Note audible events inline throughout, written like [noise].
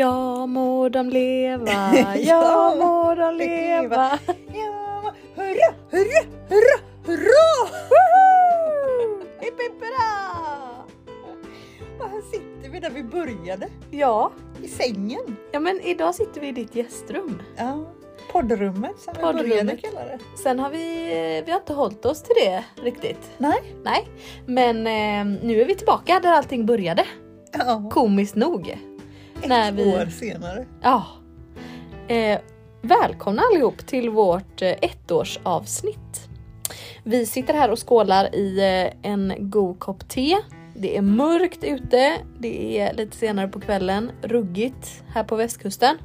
[laughs] Ja må de leva, ja må de leva. Ja, hurra, hurra, hurra, hurra! Hipp hipp hurra! Och här sitter vi där vi började, Ja, i sängen. ja men idag sitter vi i ditt gästrum. Ja, poddrummet som vi Poddrummet. började kalla det. Sen har vi, vi har inte hållit oss till det riktigt. Nej. Nej, men eh, nu är vi tillbaka där allting började. Ja, Komiskt nog. När vi- år senare. Ja. Eh, välkomna allihop till vårt eh, ettårsavsnitt. Vi sitter här och skålar i eh, en god kopp te. Det är mörkt ute, det är lite senare på kvällen, ruggigt här på västkusten.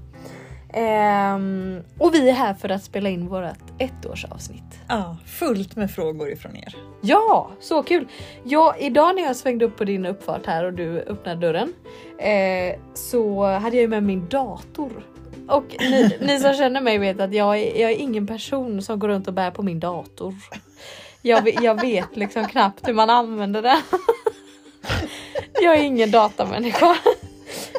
Ehm, och vi är här för att spela in vårt ettårsavsnitt. Ja, fullt med frågor ifrån er. Ja, så kul! Ja, idag när jag svängde upp på din uppfart här och du öppnade dörren eh, så hade jag ju med min dator. Och ni, ni som känner mig vet att jag är, jag är ingen person som går runt och bär på min dator. Jag, jag vet liksom knappt hur man använder den. Jag är ingen datamänniska.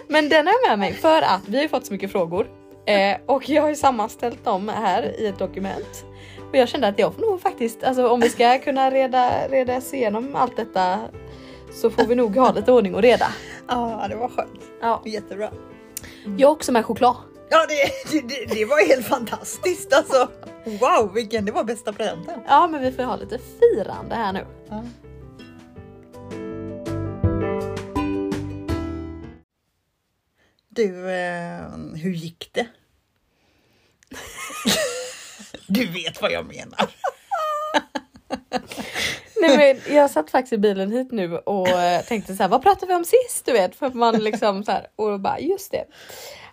Men den jag med mig för att vi har fått så mycket frågor eh, och jag har ju sammanställt dem här i ett dokument. Och jag kände att jag får nog faktiskt, alltså om vi ska kunna reda, reda oss igenom allt detta så får vi nog ha lite ordning och reda. [laughs] Ja, det var skönt. Ja. Jättebra. Jag har också med choklad. Ja, det, det- det, det var helt fantastiskt alltså. [laughs] Wow, vilken, det var bästa presenten. Ja men vi får ha lite firande här nu. Ja. Du, eh, hur gick det? [laughs] du vet vad jag menar. [laughs] Nej, men jag satt faktiskt i bilen hit nu och eh, tänkte så här, vad pratade vi om sist? Du vet, för man liksom så här och bara just det.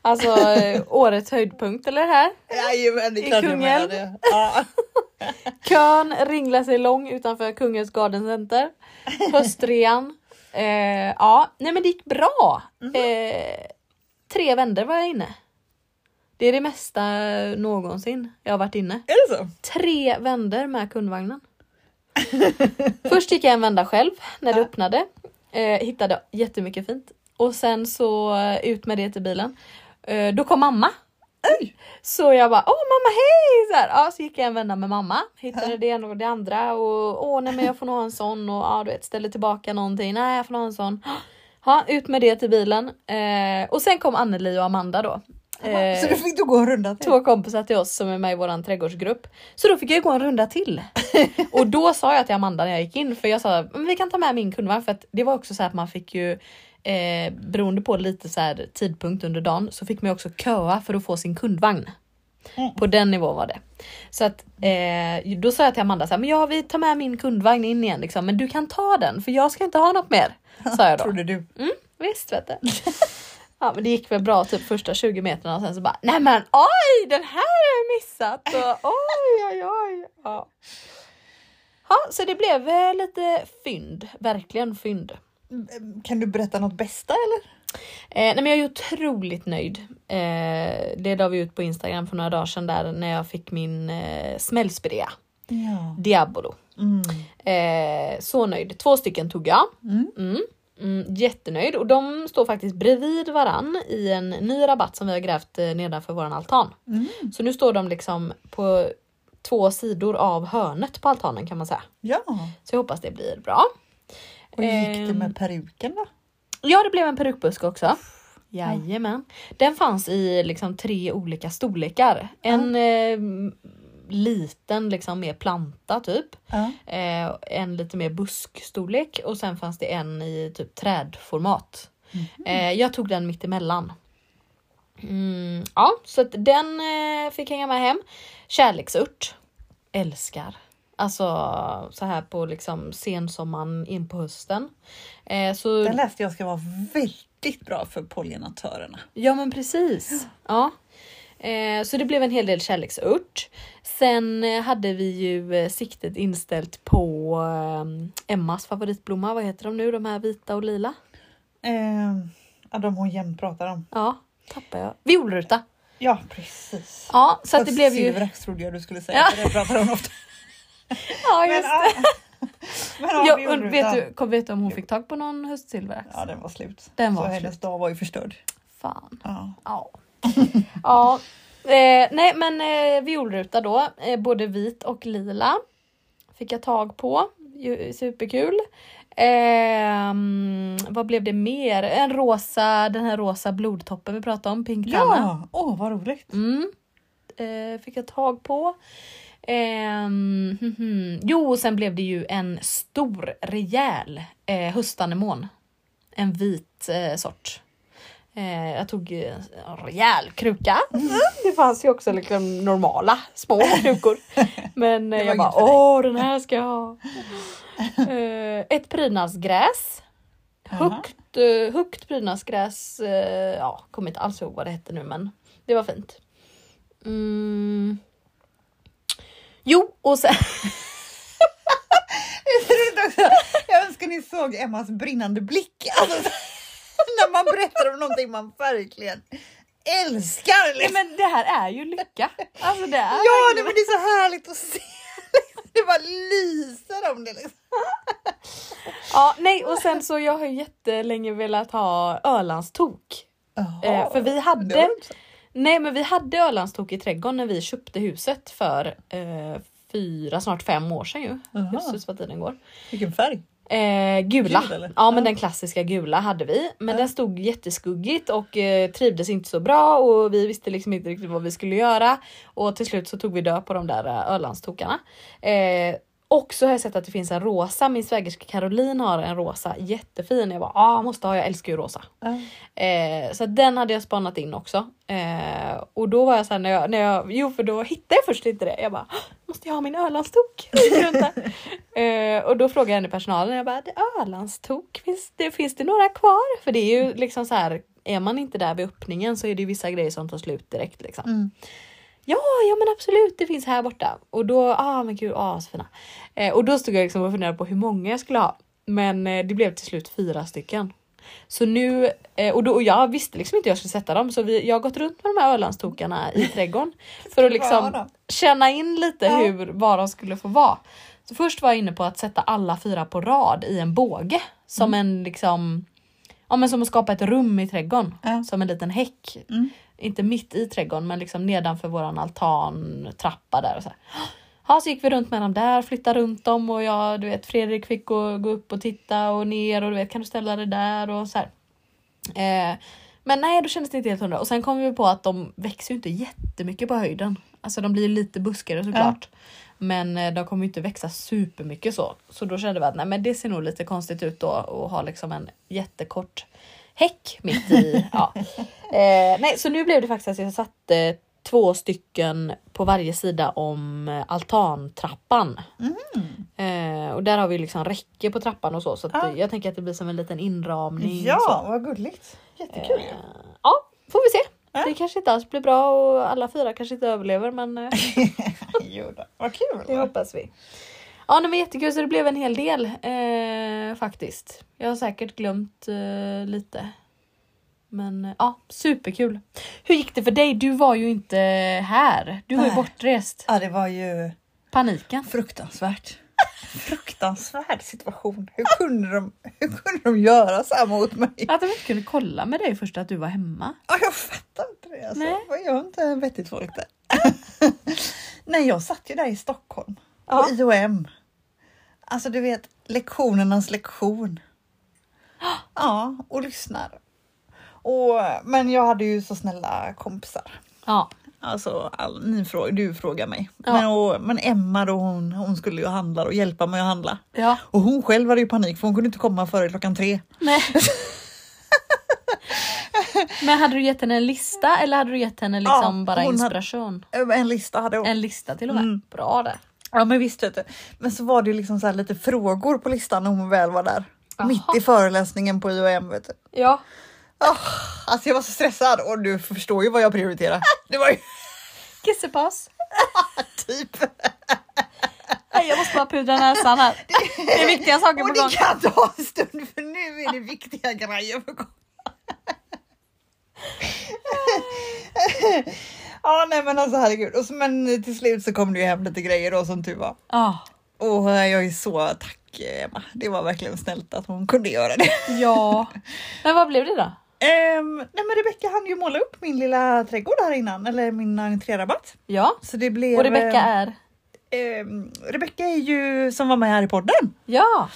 Alltså eh, årets höjdpunkt eller här. Jajamän, det är klart jag menar det. Ja. [laughs] Kön ringlar sig lång utanför Kungens Garden Center. Höstrean. Eh, ja, nej men det gick bra. Eh, tre vändor var jag inne. Det är det mesta någonsin jag har varit inne. Är det så? Tre vändor med kundvagnen. [laughs] Först gick jag en vända själv när det öppnade. Eh, hittade jättemycket fint. Och sen så eh, ut med det till bilen. Eh, då kom mamma. Så jag bara, åh mamma hej! Så, här, ja, så gick jag en vända med mamma. Hittade det ena och det andra. Och åh nej men jag får nog ha en sån. Och ja, du vet, ställer tillbaka någonting. Nej jag får nog ha en sån. Ja, ut med det till bilen. Eh, och sen kom Anneli och Amanda då. Eh, Så då fick du gå en runda till? två kompisar till oss som är med i våran trädgårdsgrupp. Så då fick jag gå en runda till. [laughs] och då sa jag till Amanda när jag gick in, för jag sa men vi kan ta med min kundvagn för att det var också så att man fick ju eh, beroende på lite så här tidpunkt under dagen så fick man också köa för att få sin kundvagn. Mm. På den nivån var det. Så att eh, då sa jag till Amanda så här, men ja vi tar med min kundvagn in igen liksom, men du kan ta den för jag ska inte ha något mer. Sa jag då. Trodde du. Mm, visst vet du. [laughs] Ja men det gick väl bra typ första 20 metrarna och sen så bara nej men oj den här har jag missat och [laughs] oj oj oj. Ja. Ja, så det blev eh, lite fynd, verkligen fynd. Kan du berätta något bästa eller? Eh, nej men jag är otroligt nöjd. Eh, det la vi ut på Instagram för några dagar sedan där när jag fick min eh, smällspirea. Ja. Diabolo. Mm. Eh, så nöjd. Två stycken tog jag. Mm. Mm. Mm, jättenöjd och de står faktiskt bredvid varann i en ny rabatt som vi har grävt eh, nedanför våran altan. Mm. Så nu står de liksom på två sidor av hörnet på altanen kan man säga. Ja. Så jag hoppas det blir bra. Och gick det Ehm. med peruken då? Ja, det blev en perukbuske också. Jajamän. Den fanns i liksom tre olika storlekar. En eh, liten, liksom mer planta typ. Ja. Eh, en lite mer buskstorlek och sen fanns det en i typ trädformat. Eh, jag tog den mitt emellan. Mm, ja, så den eh, fick hänga med hem. Kärleksört. Älskar. Alltså så här på liksom sensommaren in på hösten. Eh, så, Den läste jag ska vara väldigt bra för pollinatörerna. Ja men precis. Ja. Eh, så det blev en hel del kärleksört. Sen eh, hade vi ju eh, siktet inställt på eh, Emmas favoritblomma. Vad heter de nu? De här vita och lila? Eh, de hon jämt pratar om. Ja, tappar jag. Violruta. Ja, precis. Ja, så att det blev ju... Silverax trodde jag du skulle säga, Ja. för det pratar hon ofta [laughs] Ja, Men, just ja. [laughs] Men ja, Ja, vet, det. du, kom, vet du om hon fick tag på någon höstsilverax? Ja, den var slut. Den så var hennes dag var ju förstörd. fan. Ja. Ja. [laughs] ja. Eh, nej men eh, violruta då, eh, både vit och lila. Fick jag tag på. Superkul. Ehm, vad blev det mer? En rosa, den här rosa blodtoppen vi pratade om, Pink. Ja, åh vad roligt. Mm. Eh, fick jag tag på. Ehm, hmm, hmm. Jo, och sen blev det ju en stor, rejäl eh, höstanemon. En vit eh, sort. Eh, jag tog en rejäl kruka. Det fanns ju också liksom normala små [laughs] krukor. Men eh, jag bara åh den här ska jag ha. Eh, ett prydnadsgräs. Högt, eh, högt prydnadsgräs. Eh, ja, kommer inte alls ihåg vad det hette nu men det var fint. Mm. Jo, och sen... [laughs] Jag önskar ni såg Emmas brinnande blick. Alltså, [laughs] när man berättar om någonting man verkligen älskar. Liksom. men det här är ju lycka. Alltså det är Ja, nej, men det är så härligt att se. [laughs] Det bara lyser om det. Liksom. Ja, nej och sen så jag har ju jättelänge velat ha Ölandstok. Eh, för vi hade, nej men vi hade Ölandstok i trädgården när vi köpte huset för eh, fyra, snart fem år sedan ju. Jösses vad tiden går. Vilken färg? Eh, gula. Gul, ja men den klassiska gula hade vi. Men Ja. den stod jätteskuggigt och eh, trivdes inte så bra och vi visste liksom inte riktigt vad vi skulle göra. Och till slut så tog vi död på de där Ölandstokarna. Eh, och så har jag sett att det finns en rosa, min svägerska Caroline har en rosa jättefin. Jag bara ah, måste ha, jag älskar ju rosa. Ja. Eh, så den hade jag spanat in också. Eh, och då var jag såhär när jag, när jag, jo för då hittade jag först inte det. Jag bara, måste jag ha min Ölandstok? [laughs] Eh, och då frågade jag henne personalen, jag bara, "Det är Ölandstok, finns det, finns det några kvar? För det är ju liksom så här, är man inte där vid öppningen så är det vissa grejer som tar slut direkt liksom. Mm. Ja, ja men absolut, det finns här borta. Och då, ah men gud, ah så fina. Eh, och då stod jag liksom och funderade på hur många jag skulle ha. Men eh, det blev till slut fyra stycken. Så nu, eh, och, då, och jag visste liksom inte hur jag skulle sätta dem så vi, jag har gått runt med de här Ölandstokarna i [laughs] trädgården. För att liksom känna in lite Ja. hur, vad de skulle få vara. Så först var jag inne på att sätta alla fyra på rad i en båge. Som en liksom, ja men som att skapa ett rum i trädgården. Ja. Som en liten häck. Mm. Inte mitt i trädgården men liksom nedanför våran altan, trappa där och så här. Ja, så gick vi runt med dem där, flyttade runt dem och jag, du vet, Fredrik fick gå, gå upp och titta och ner och du vet, kan du ställa det där och så här. Eh, men nej, då kändes det inte helt hundra. Och sen kom vi på att de växer ju inte jättemycket på höjden. Alltså de blir lite buskigare såklart. Men eh, de kommer ju inte växa supermycket så. Så då kände vi att nej, men det ser nog lite konstigt ut då att ha liksom en jättekort häck mitt i. ja. [laughs] eh, nej, så nu blev det faktiskt att jag satte två stycken på varje sida om eh, altantrappan. Eh, och där har vi liksom räcke på trappan och så. Så eh, jag tänker att det blir som en liten inramning. så. Ja, vad gulligt. Jättekul. Eh, ja, får vi se. Ja. Det kanske inte alls blir bra och alla fyra kanske inte överlever men eh, [laughs] jo då. Vad kul. [laughs] det hoppas vi. Ja det var jättekul så det blev en hel del eh, faktiskt. Jag har säkert glömt eh, lite. Men eh, ja, superkul. Hur gick det för dig? Du var ju inte här. Du var ju Nej. bortrest. Ja, det var ju Paniken. fruktansvärt. Fruktansvärd situation. Hur kunde, de, hur kunde de göra så här mot mig? Att de inte kunde kolla med dig först att du var hemma. Ja, jag fattar inte det. Alltså. Nej. Vad gör inte vettigt folk där? Nej, jag satt ju där i Stockholm Ja. på IOM. Alltså du vet, lektionernas lektion. Ja, och lyssnar. Och, men jag hade ju så snälla kompisar. Ja. Alltså, all, ni fråga, du frågar mig. Ja. Men, och, men Emma då, hon, hon skulle ju handla och hjälpa mig att handla. Ja. Och hon själv hade ju panik för hon kunde inte komma före klockan tre. Nej. [laughs] Men hade du gett henne en lista eller hade du gett henne liksom Ja, bara hon hade- inspiration? En lista hade hon. En lista till och med. Mm. Bra där. Ja men visst vet du. Men så var det liksom så lite frågor på listan när hon väl var där. Jaha. Mitt i föreläsningen på IOM vet du. Ja. Oh, alltså jag var så stressad och du förstår ju vad jag prioriterar. [laughs] Det var ju Kissepass. [laughs] typ. Nej, jag måste bara pudra näsan här. [laughs] Det är viktiga saker Och på gång. det kan ta en stund för nu är det viktiga grejer på gång. Ja nej men alltså herregud. Och så, men till slut så kom det ju hem lite grejer då som tur var. Ah, Och jag är så tack Emma. Det var verkligen snällt att hon kunde göra det. ja. [laughs] Men vad blev det då? Ehm, nej men Rebecka hann ju måla upp min lilla trädgård här innan, eller min entrérabatt. Ja. Så det blev... Och Rebecka är? ehm, Rebecka är ju som var med här i podden. Ja.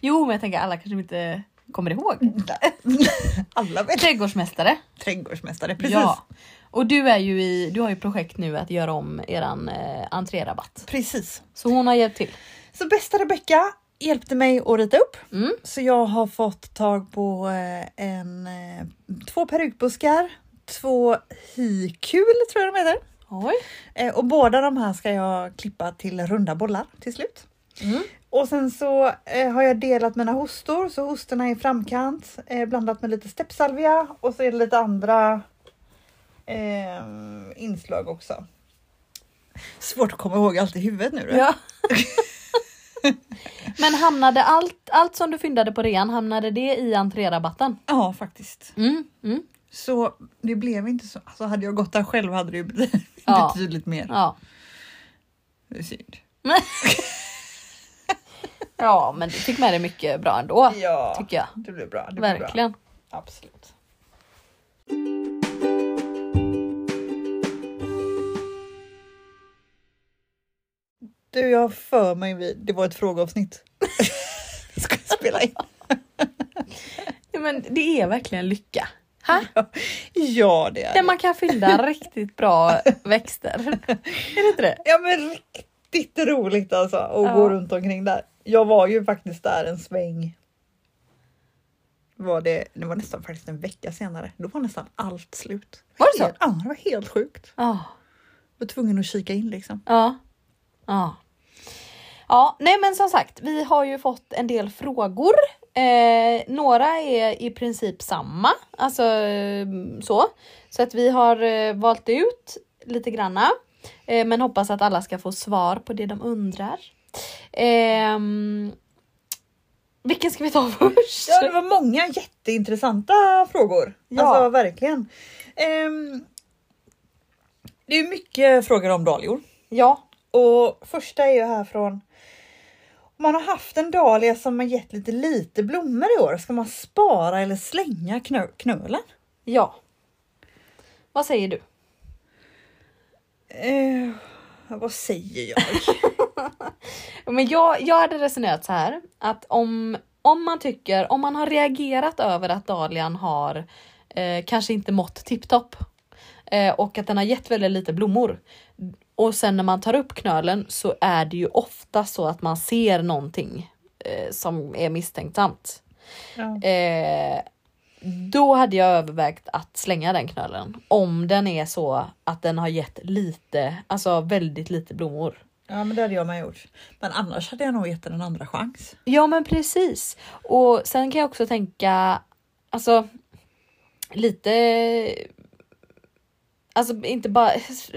Jo, men jag tänker alla kanske inte kommer ihåg. [laughs] Alla vet. Trädgårdsmästare. Trädgårdsmästare, precis. Ja. Och du är ju i, du har ju projekt nu att göra om eran eh, entrérabatt. Precis. Så hon har hjälpt till. Så bästa Rebecka hjälpte mig att rita upp. Mm. Så jag har fått tag på eh, en, eh, två perukbuskar, två hikul tror jag de heter. Oj. Eh, och båda de här ska jag klippa till runda bollar till slut. Mm. Och sen så eh, har jag delat mina hostor, så hostorna är i framkant, eh, blandat med lite steppsalvia och så är det lite andra eh, inslag också. Svårt att komma ihåg allt i huvudet nu. då. Ja. [laughs] Men hamnade allt, allt som du fyndade på rean, hamnade det i entrérabatten? ja faktiskt. Mm. Mm. Så det blev inte så. Alltså hade jag gått där själv hade det ju blivit [laughs] Ja. betydligt mer. Ja. Det är synd. [laughs] ja, men du fick med dig mycket bra ändå. Ja, Tycker jag. det blev bra. Det blev bra. Verkligen. Absolut. Du, jag har för mig vid, det var ett frågeavsnitt. [laughs] Ska jag spela in? Ja, men det är verkligen lycka. Ha? Ja, det är Där det. man kan fynda [laughs] riktigt bra växter. Är det inte det? Ja, men riktigt roligt alltså att Ja. gå runt omkring där. Jag var ju faktiskt där en sväng. Var det, det var nästan faktiskt en vecka senare. Då var nästan allt slut. Var det så? Ja, det var helt sjukt. Ja. Jag var tvungen att kika in liksom. Ja. Ja. Ja, nej men som sagt, vi har ju fått en del frågor. Eh, några är i princip samma, alltså eh, så. Så att vi har eh, valt ut lite granna. Eh, men hoppas att alla ska få svar på det de undrar. Ehm, vilken ska vi ta [laughs] först? Ja, det var många jätteintressanta frågor. Ja. Alltså verkligen. Ehm, det är mycket frågor om dahlior. Ja. Och första är ju här från om man har haft en dahlia som har gett lite lite blommor i år, ska man spara eller slänga knö knölen? Ja. Vad säger du? Eh, vad säger jag? [laughs] Men jag, jag hade resonerat så här att om, om man tycker, om man har reagerat över att dahlian har eh, kanske inte mått tipptopp eh, och att den har gett väldigt lite blommor och sen när man tar upp knölen så är det ju ofta så att man ser någonting eh, som är misstänksamt. ja. Eh, då hade jag övervägt att slänga den knölen om den är så att den har gett lite, alltså väldigt lite blommor. ja, men det hade jag med gjort. Men annars hade jag nog gett den en andra chans. Ja men precis. Och sen kan jag också tänka, alltså lite Alltså inte bara,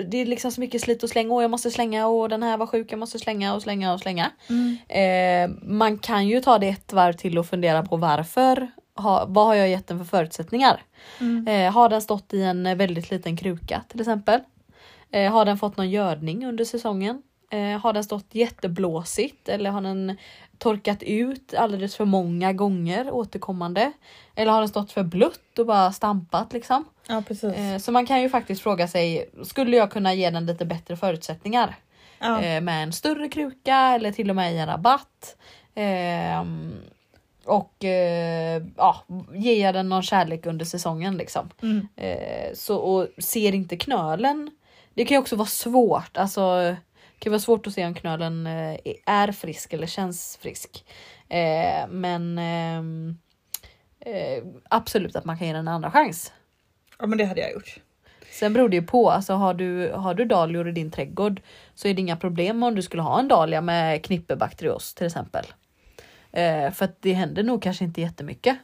det är liksom så mycket slit och släng, och jag måste slänga och den här var sjuk, jag måste slänga och slänga och slänga. Eh, man kan ju ta det ett varv till och fundera på varför, ha, vad har jag gett den för förutsättningar? Eh, har den stått i en väldigt liten kruka till exempel? Eh, har den fått någon gödning under säsongen? Eh, har den stått jätteblåsigt eller har den torkat ut alldeles för många gånger återkommande? Eller har den stått för blött och bara stampat liksom? Ja, precis. Eh, så man kan ju faktiskt fråga sig, skulle jag kunna ge den lite bättre förutsättningar? ja. Eh, med en större kruka eller till och med i en rabatt. Ehm, och eh, ja, ger jag den någon kärlek under säsongen liksom. Mm. Så, och ser inte knölen. Det kan ju också vara svårt. Alltså, kan vara svårt att se om knölen eh, är frisk eller känns frisk. Eh, men ehm, eh, absolut att man kan ge den en andra chans. ja, men det hade jag gjort. Sen beror det ju på. Alltså har du, har du dahlior i din trädgård så är det inga problem om du skulle ha en dahlia med knippebakterios till exempel. Eh, för att det händer nog kanske inte jättemycket.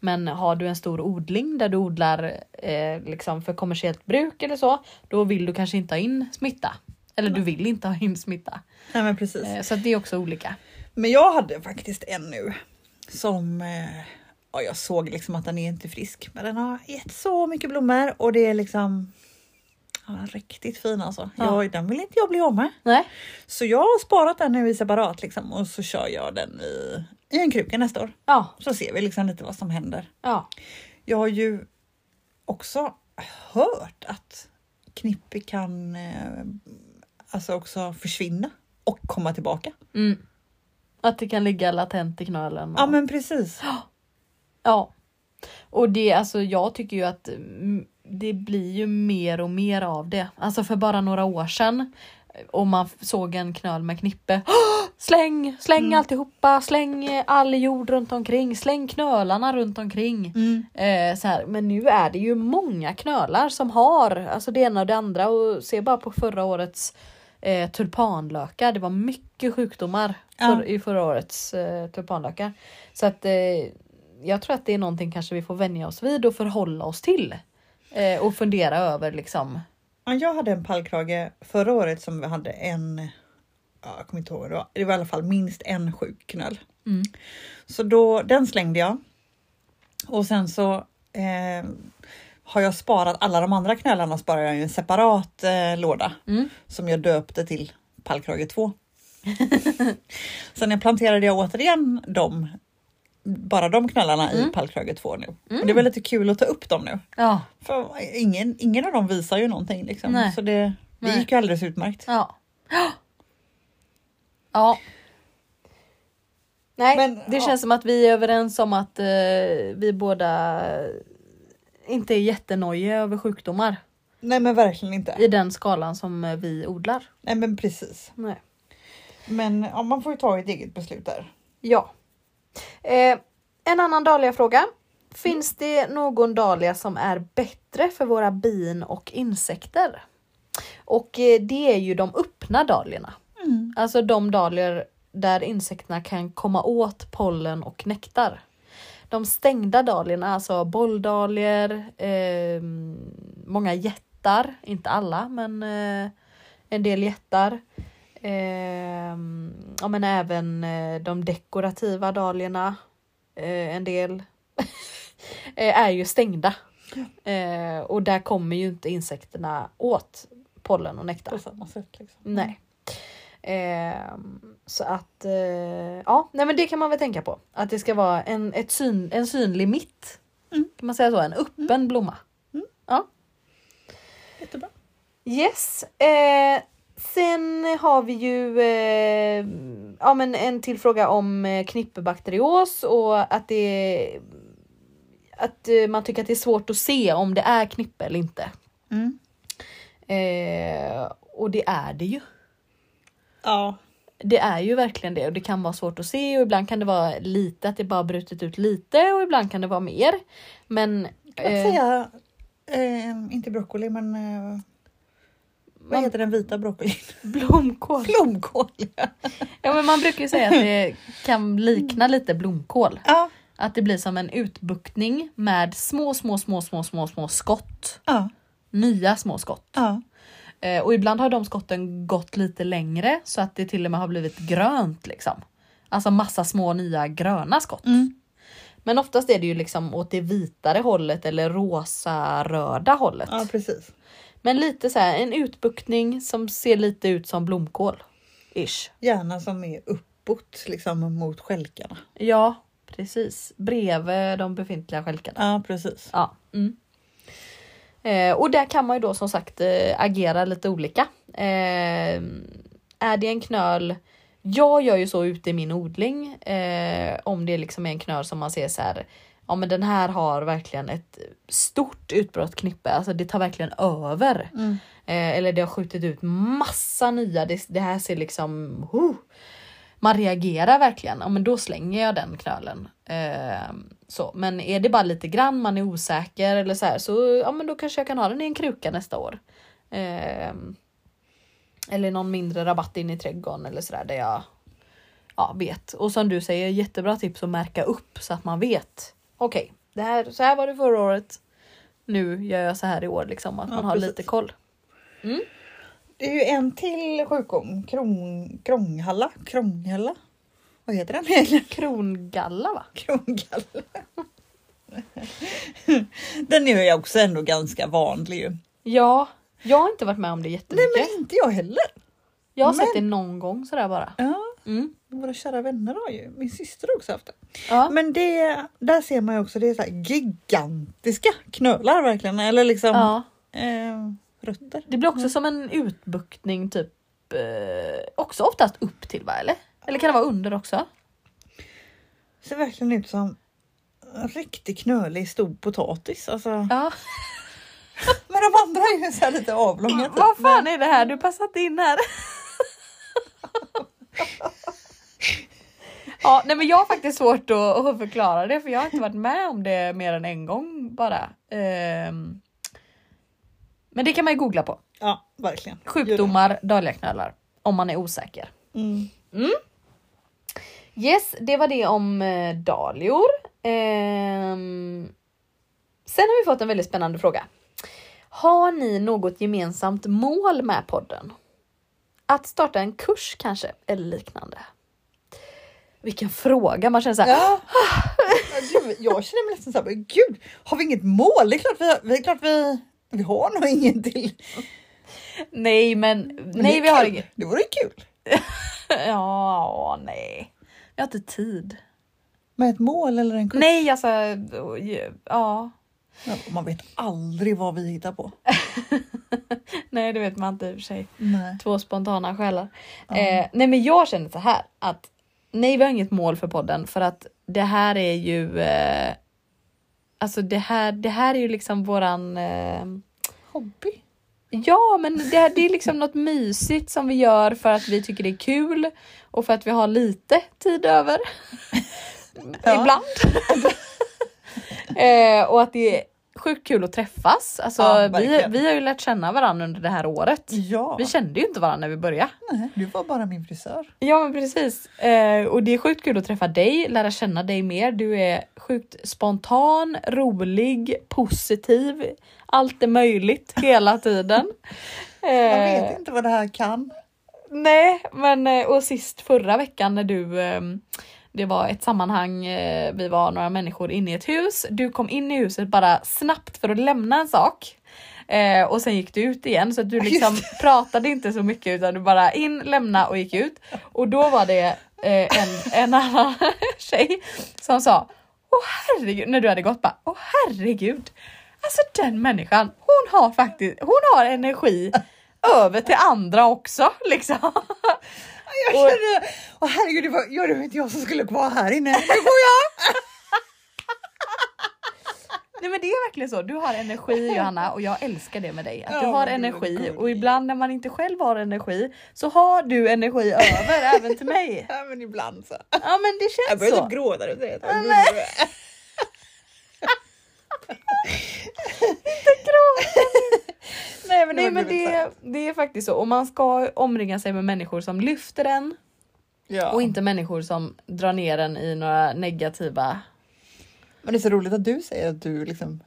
Men har du en stor odling där du odlar eh, liksom för kommersiellt bruk eller så, då vill du kanske inte ha in smitta. Eller du vill inte ha in smitta. Nej, men precis. Eh, så det är också olika. Men jag hade faktiskt en nu som eh, ja, jag såg liksom att den är inte frisk, men den har gett så mycket blommor och det är liksom ja, riktigt fin alltså. Ja. Jag, den vill inte jag bli av med. Nej. Så jag har sparat den nu i separat liksom och så kör jag den i, i en kruka nästa år. Ja, Så ser vi liksom lite vad som händer. ja, Jag har ju också hört att knippe kan eh, alltså också försvinna och komma tillbaka. Mm. Att det kan ligga latent i knölen. och- Ja men precis. [gasps] Ja. Och det, alltså jag tycker ju att mm, det blir ju mer och mer av det. Alltså för bara några år sedan om man såg en knöl med knippe. [gasps] Släng, släng Mm. alltihopa, släng eh, all jord runt omkring, släng knölarna runt omkring. Mm. Eh, så här. Men nu är det ju många knölar som har alltså det ena och det andra och se bara på förra årets eh, tulpanlökar. Det var mycket sjukdomar Ja. för, i förra årets eh, tulpanlökar. Så att eh, jag tror att det är någonting kanske vi får vänja oss vid och förhålla oss till. Eh, och fundera över liksom. Ja, jag hade en pallkrage förra året som vi hade en, ja, jag kommer inte ihåg, vad det var, det var i alla fall minst en sjuk knöl. Mm. Så då, den slängde jag. Och sen så eh, har jag sparat alla de andra knölarna sparar jag i en separat eh, låda Mm. som jag döpte till pallkrage 2. [laughs] sen jag planterade jag återigen dem, bara de knölarna i Mm. pallkrage 2 nu. Och det var lite kul att ta upp dem nu. Ja, För ingen, ingen av dem visar ju någonting liksom. Nej. Så det, det gick ju alldeles utmärkt. ja. Ja. Nej, Men, det ja. känns som att vi är överens om att eh, vi båda inte är jättenojiga över sjukdomar Nej men verkligen inte. i den skalan som eh, vi odlar. Nej men precis. Nej. Men ja, man får ju ta ett eget beslut där. Ja. Eh, en annan dahlia-fråga. Finns det någon dahlia som är bättre för våra bin och insekter? Och eh, det är ju de öppna dahliorna. Alltså de dahlior där insekterna kan komma åt pollen och nektar. De stängda dahliorna, alltså bolldahlior, eh, många jättar, inte alla men eh, en del jättar. Eh, ja, men även eh, de dekorativa dahliorna, eh, en del, [laughs] eh, är ju stängda. Och där kommer ju inte insekterna åt pollen och nektar. På samma sätt. Liksom. Nej. Ehm, så att eh, ja, nej men det kan man väl tänka på. Att det ska vara en, ett syn, en synlig mitt. Mm. Kan man säga så? En öppen blomma. Jättebra. Yes. Eh, sen har vi ju eh, ja, men en till fråga om eh, knippebakterios och att det att eh, man tycker att det är svårt att se om det är knippe eller inte. Mm. Eh, och det är det ju. Ja. Det är ju verkligen det och det kan vara svårt att se och ibland kan det vara lite att det bara brutit ut lite och ibland kan det vara mer. Men Kan man eh, säga, eh, inte broccoli men eh, vad Man- heter den vita broccolin? [laughs] blomkål. Blomkål. Ja men man brukar ju säga att det kan likna lite blomkål. Ja. Att det blir som en utbuktning med små, små, små, små, små, små skott. Ja. Nya små skott. Ja. Eh, och ibland har de skotten gått lite längre så att det till och med har blivit grönt liksom. Alltså massa små nya gröna skott. Mm. Men oftast är det ju liksom åt det vitare hållet eller rosa-röda hållet. ja, precis. Men lite så här en utbuktning som ser lite ut som blomkål. Ish. Gärna som är uppåt liksom mot stjälkarna. Ja, precis. Bredvid de befintliga stjälkarna. Ja, precis. Ja. Mm. Eh, och där kan man ju då som sagt eh, agera lite olika. Eh, är det en knöl jag gör ju så ute i min odling eh, om det liksom är en knöl som man ser så här. Ja men den här har verkligen ett stort utbrott knippe, alltså det tar verkligen över. Mm. Eh, eller det har skjutit ut massa nya, det, det här ser liksom... huh. man reagerar verkligen, ja men då slänger jag den knölen. Så. Men är det bara lite grann, man är osäker eller så här, så ja men då kanske jag kan ha den i en kruka nästa år. Eh, eller någon mindre rabatt in i trädgården eller sådär där jag ja, vet. Och som du säger, jättebra tips att märka upp så att man vet. Okej, det här, så här var det förra året. Nu gör jag så här i år liksom, att Ja, man har precis. lite koll. Det är ju en till sjukdom. Kron, krånghalla. Krånghalla. Vad heter den [laughs] egentligen? Krongalla va? Krongalla. [laughs] den är ju också ändå ganska vanlig ju. Ja, jag har inte varit med om det Nej jättemycket. men inte jag heller. jag har men- sett det någon gång sådär bara. Ja. Mm. Våra kära vänner har ju, min syster har också haft det. Ja. Men det, där ser man ju också, det är så gigantiska knölar verkligen. Eller liksom ja. eh, rötter. Det blir också som en utbuktning typ eh, också oftast upp till va eller? Eller kan det vara under också? Ser verkligen ut som en riktig knölig stor potatis. Alltså. Ja. [laughs] Men de andra är ju så lite avlånga. typ. Vad fan är det här du passat in här? [laughs] ja, nej men jag har faktiskt svårt att, att förklara det för jag har inte varit med om det mer än en gång bara. Ehm. Men det kan man ju googla på. Ja, verkligen. Sjukdomar, dahliaknölar. Om man är osäker. Mm. Yes, det var det om eh, dahlior. Ehm, sen har vi fått en väldigt spännande fråga. Har ni något gemensamt mål med podden? Att starta en kurs kanske, eller liknande? Vilken fråga, man känner såhär, Ja. Gud, jag känner mig nästan såhär, gud, har vi inget mål? Det är klart vi, har- det är klart vi, vi har nog ingen till. nej men, Men nej vi har kul. inget. Det vore kul. [laughs] Ja, nej. Vi har inte tid. Med ett mål eller en kurs. Nej alltså, ja. Ja, man vet aldrig vad vi hittar på. [laughs] Nej det vet man inte i och för sig. Nej. Två spontana själar. Ja. Eh, nej men jag känner så här att nej vi har inget mål för podden för att det här är ju eh, Alltså det här, det här är ju liksom våran eh, Hobby. Ja men det, det är liksom något mysigt som vi gör för att vi tycker det är kul och för att vi har lite tid över. Ibland. [laughs] eh, och att det är sjukt kul att träffas. Alltså, Ja, vi, vi har ju lärt känna varandra under det här året. Ja. Vi kände ju inte varandra när vi började. Nej, du var bara min frisör. Ja men precis. Eh, och det är sjukt kul att träffa dig, lära känna dig mer. Du är sjukt spontan, rolig, positiv. Allt är möjligt [laughs] hela tiden. Jag Eh, vet inte vad det här kan. Nej, men eh, och sist förra veckan när du ehm, det var ett sammanhang, eh, vi var några människor inne i ett hus. Du kom in i huset bara snabbt för att lämna en sak. Eh, och sen gick du ut igen så att du liksom [laughs] pratade inte så mycket utan du bara in, lämna och gick ut. Och då var det eh, en, en annan [laughs] tjej som sa Åh herregud, när du hade gått bara Åh herregud. Alltså den människan, hon har faktiskt, hon har energi över till andra också liksom. [laughs] Jag Och- kände, åh herregud, det var, ja, det var inte jag som skulle vara här inne. [laughs] Nu går jag! [laughs] Nej men det är verkligen så, du har energi Johanna och jag älskar det med dig. Att du har du energi och ibland när man inte själv har energi så har du energi över [laughs] även till mig. Ja, men ibland så. Ja men det Jag känns börjar så. typ gråta nu. det. Nej men, Nej men det, det är faktiskt så och man ska omringa sig med människor som lyfter en Ja. och inte människor som drar ner en i några negativa Men det är så roligt att du säger att du liksom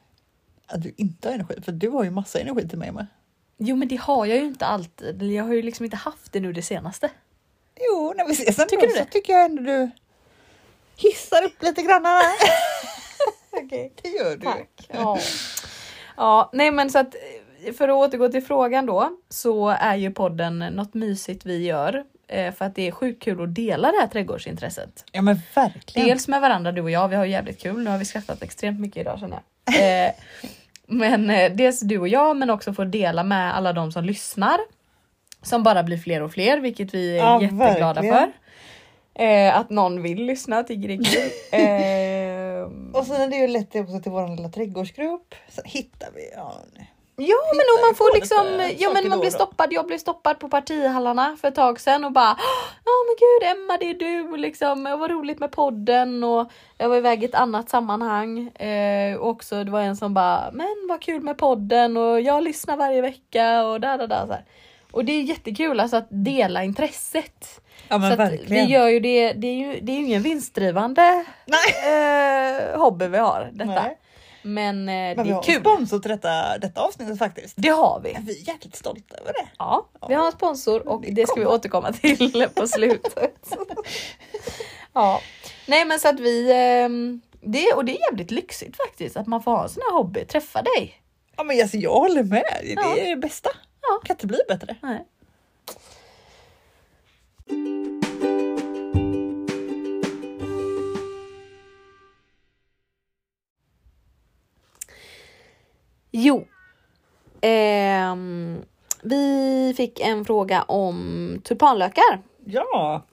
att du inte har energi, för du har ju massa energi till mig med. Jo men det har jag ju inte alltid. Jag har ju liksom inte haft det nu det senaste. Jo, när vi ses ändå Tycker du så tycker jag ändå du hissar upp lite grann. [laughs] Okej. Det gör du. Tack. Ja. ja, nej men så att för att återgå till frågan då så är ju podden något mysigt vi gör eh, för att det är sjukt kul att dela det här trädgårdsintresset. Ja men verkligen. Dels med varandra du och jag, vi har jävligt kul. Nu har vi skrattat extremt mycket idag känner jag. Eh, men eh, dels du och jag men också få dela med alla de som lyssnar. Som bara blir fler och fler vilket vi är Ja, jätteglada verkligen. för. Eh, att någon vill lyssna tycker det är kul. [laughs] Eh, Och sen är det ju lätt också till vår lilla trädgårdsgrupp. Så hittar vi, ja. nej. Ja men om man får liksom, ja men man blir och stoppad, jag blev stoppad på partihallarna för ett tag sedan och bara Ja men gud Emma det är du liksom, vad roligt med podden och jag var iväg i ett annat sammanhang eh, och också det var en som bara men vad kul med podden och jag lyssnar varje vecka och där där där så här. Och det är jättekul alltså att dela intresset. Ja men så verkligen. vi gör ju det, det är ju, det är ju ingen vinstdrivande eh, hobby vi har detta. Nej. Men, eh, det vi är har kul. sponsor till detta, detta avsnittet faktiskt. Det har vi. Vi är jäkligt stolta över det. Ja, vi har en sponsor och Det det ska vi återkomma till [laughs] på slutet. ja, nej men så att vi ehm, det, och det är jävligt lyxigt faktiskt att man får ha en sån här hobby, träffa dig. Ja men alltså, jag håller med, det Ja. är det bästa. Ja. Kan inte bli bättre. Nej. Jo. Ehm, vi fick en fråga om tulpanlökar. Ja,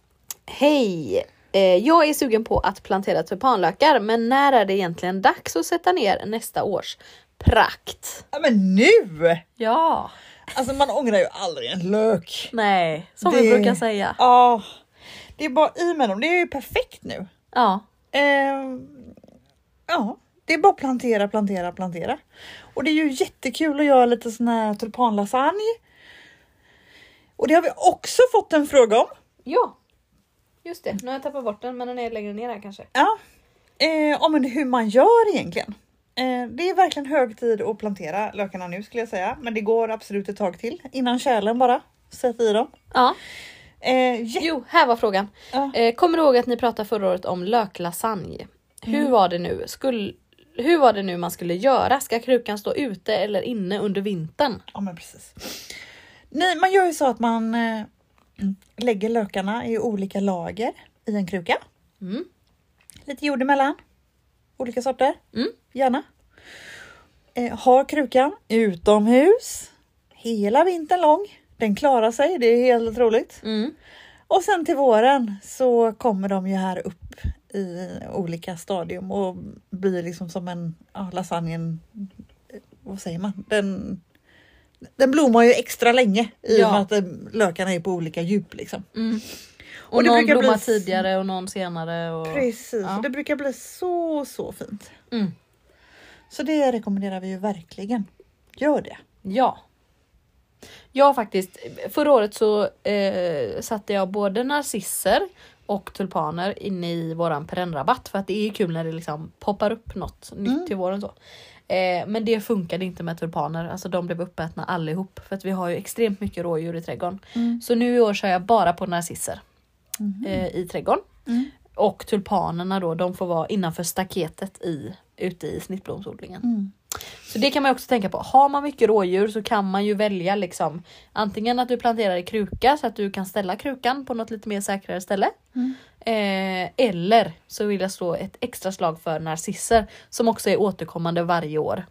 Hej! Eh, jag är sugen på att plantera tulpanlökar, men när är det egentligen dags att sätta ner nästa års prakt? Ja, men nu! Ja, Alltså man ångrar ju aldrig en lök. nej, som vi Det- brukar säga. Ja, det är bara i med dem. Det är ju perfekt nu. Ja, Ehm, ja, det är bara plantera, plantera, plantera. Och det är ju jättekul att göra lite sån här tulpanlasagne. Och det har vi också fått en fråga om. ja. Just det, nu har jag tappat bort den, men den är längre ner här kanske. Ja, eh, om hur man gör egentligen. Eh, det är verkligen hög tid att plantera lökarna nu skulle jag säga, men det går absolut ett tag till innan kärlen bara sätter i dem. Ja, Eh, jo, här var frågan. Ja. Eh, kommer du ihåg att ni pratade förra året om löklasagne? Hur Mm. var det nu? Skulle, hur var det nu man skulle göra? Ska krukan stå ute eller inne under vintern? ja, men precis. Nej, man gör ju så att man eh, lägger lökarna i olika lager i en kruka. Mm. Lite jord emellan. Olika sorter, Mm. gärna. Eh, ha krukan utomhus hela vintern lång. Den klarar sig, det är helt otroligt. Mm. Och sen till våren så kommer de ju här upp i olika stadium och blir liksom som en ja, lasagnen. Vad säger man? Den, den blommar ju extra länge i och Ja. med att lökarna är på olika djup liksom. Mm. Och, Och det någon brukar bli blommar s- tidigare och någon senare. Och... Precis, ja. och det brukar bli så så fint. Mm. Så det rekommenderar vi ju verkligen. Gör det. Ja. Jag faktiskt, förra året så eh, satte jag både narcisser och tulpaner inne i våran perennrabatt för att det är kul när det liksom poppar upp något nytt Mm. till våren. Så. Eh, men det funkade inte med tulpaner, alltså de blev uppätna allihop för att vi har ju extremt mycket rådjur i trädgården. Mm. Så nu i år kör jag bara på narcisser eh, i trädgården. Mm. Och tulpanerna då, de får vara innanför staketet i, ute i snittblomsodlingen. Mm. Så det kan man också tänka på. Har man mycket rådjur så kan man ju välja liksom antingen att du planterar i kruka så att du kan ställa krukan på något lite mer säkrare ställe. Mm. Eh, eller så vill jag slå ett extra slag för narcisser som också är återkommande varje år.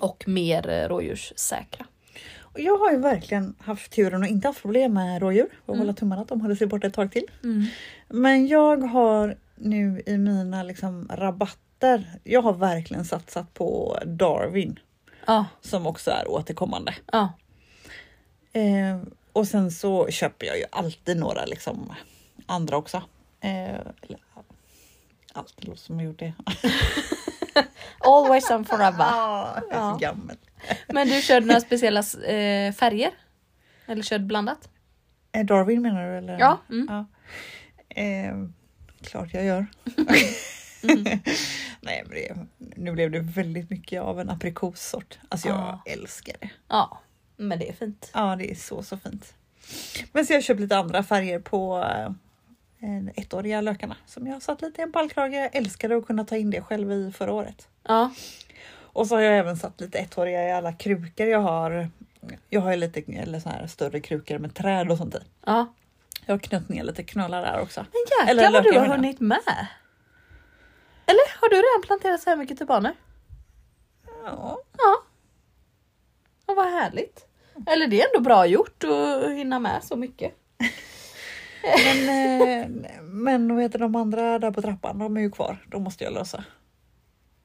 Och mer eh, rådjurssäkra. Jag har ju verkligen haft turen och inte haft problem med rådjur. Och Mm. hålla tummarna att de håller sig borta ett tag till. Men jag har nu i mina liksom rabatter, jag har verkligen satsat på Darwin Ja, som också är återkommande. ja. Eh, och sen så köper jag ju alltid några liksom andra också. Eh, alltid låter som jag gjort det. [laughs] Always and forever. Ah, jag är så gammal. Men du körde några speciella eh, färger? Eller körde blandat? Eh, Darwin menar du? Eller? Ja. Mm. ja. Eh, klart jag gör. [laughs] Mm. [laughs] Nej, men det, nu blev det väldigt mycket av en aprikossort. Alltså jag Ja. älskar det. Ja, men det är fint. Ja, det är så så fint. Men så jag har köpt lite andra färger på eh, ettåriga lökarna som jag satt lite i en ballkrage. Jag älskade att kunna ta in det själv i förra året. Ja, Och så har jag även satt lite ettåriga i alla krukor jag har. Jag har ju lite eller så här större krukor med träd och sånt i. ja. Jag har knött ner lite knölar där också. Men jäklar vad du har hunnit med. Eller har du redan planterat så här mycket tulpaner? Ja, Ja. Och vad härligt. Eller det är ändå bra gjort att hinna med så mycket. men, eh, men vad heter de andra där på trappan? De är ju kvar. De måste jag lösa.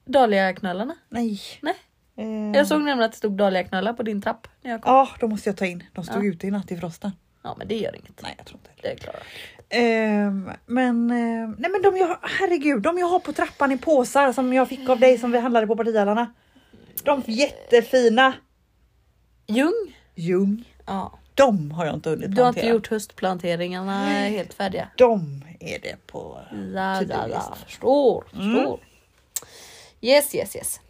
Dahliaknölarna. Nej. Nej. Eh, Jag såg nämligen att det stod dahliaknölar på din trapp när jag kom. Ja, de måste jag ta in. De stod Ja. ute i natt i frosten. Ja men det gör inget. Nej, jag tror inte Det är klart. Ehm, men, eh, nej men de jag, herregud, de jag har på trappan i påsar som jag fick av dig som vi handlade på partihallarna. De jättefina. Ljung? Ljung. Ja. De har jag inte hunnit Du har inte plantera. gjort höstplanteringarna helt färdiga? De är det på. Ja. list. Förstår, Mm. förstår. Yes, yes, yes.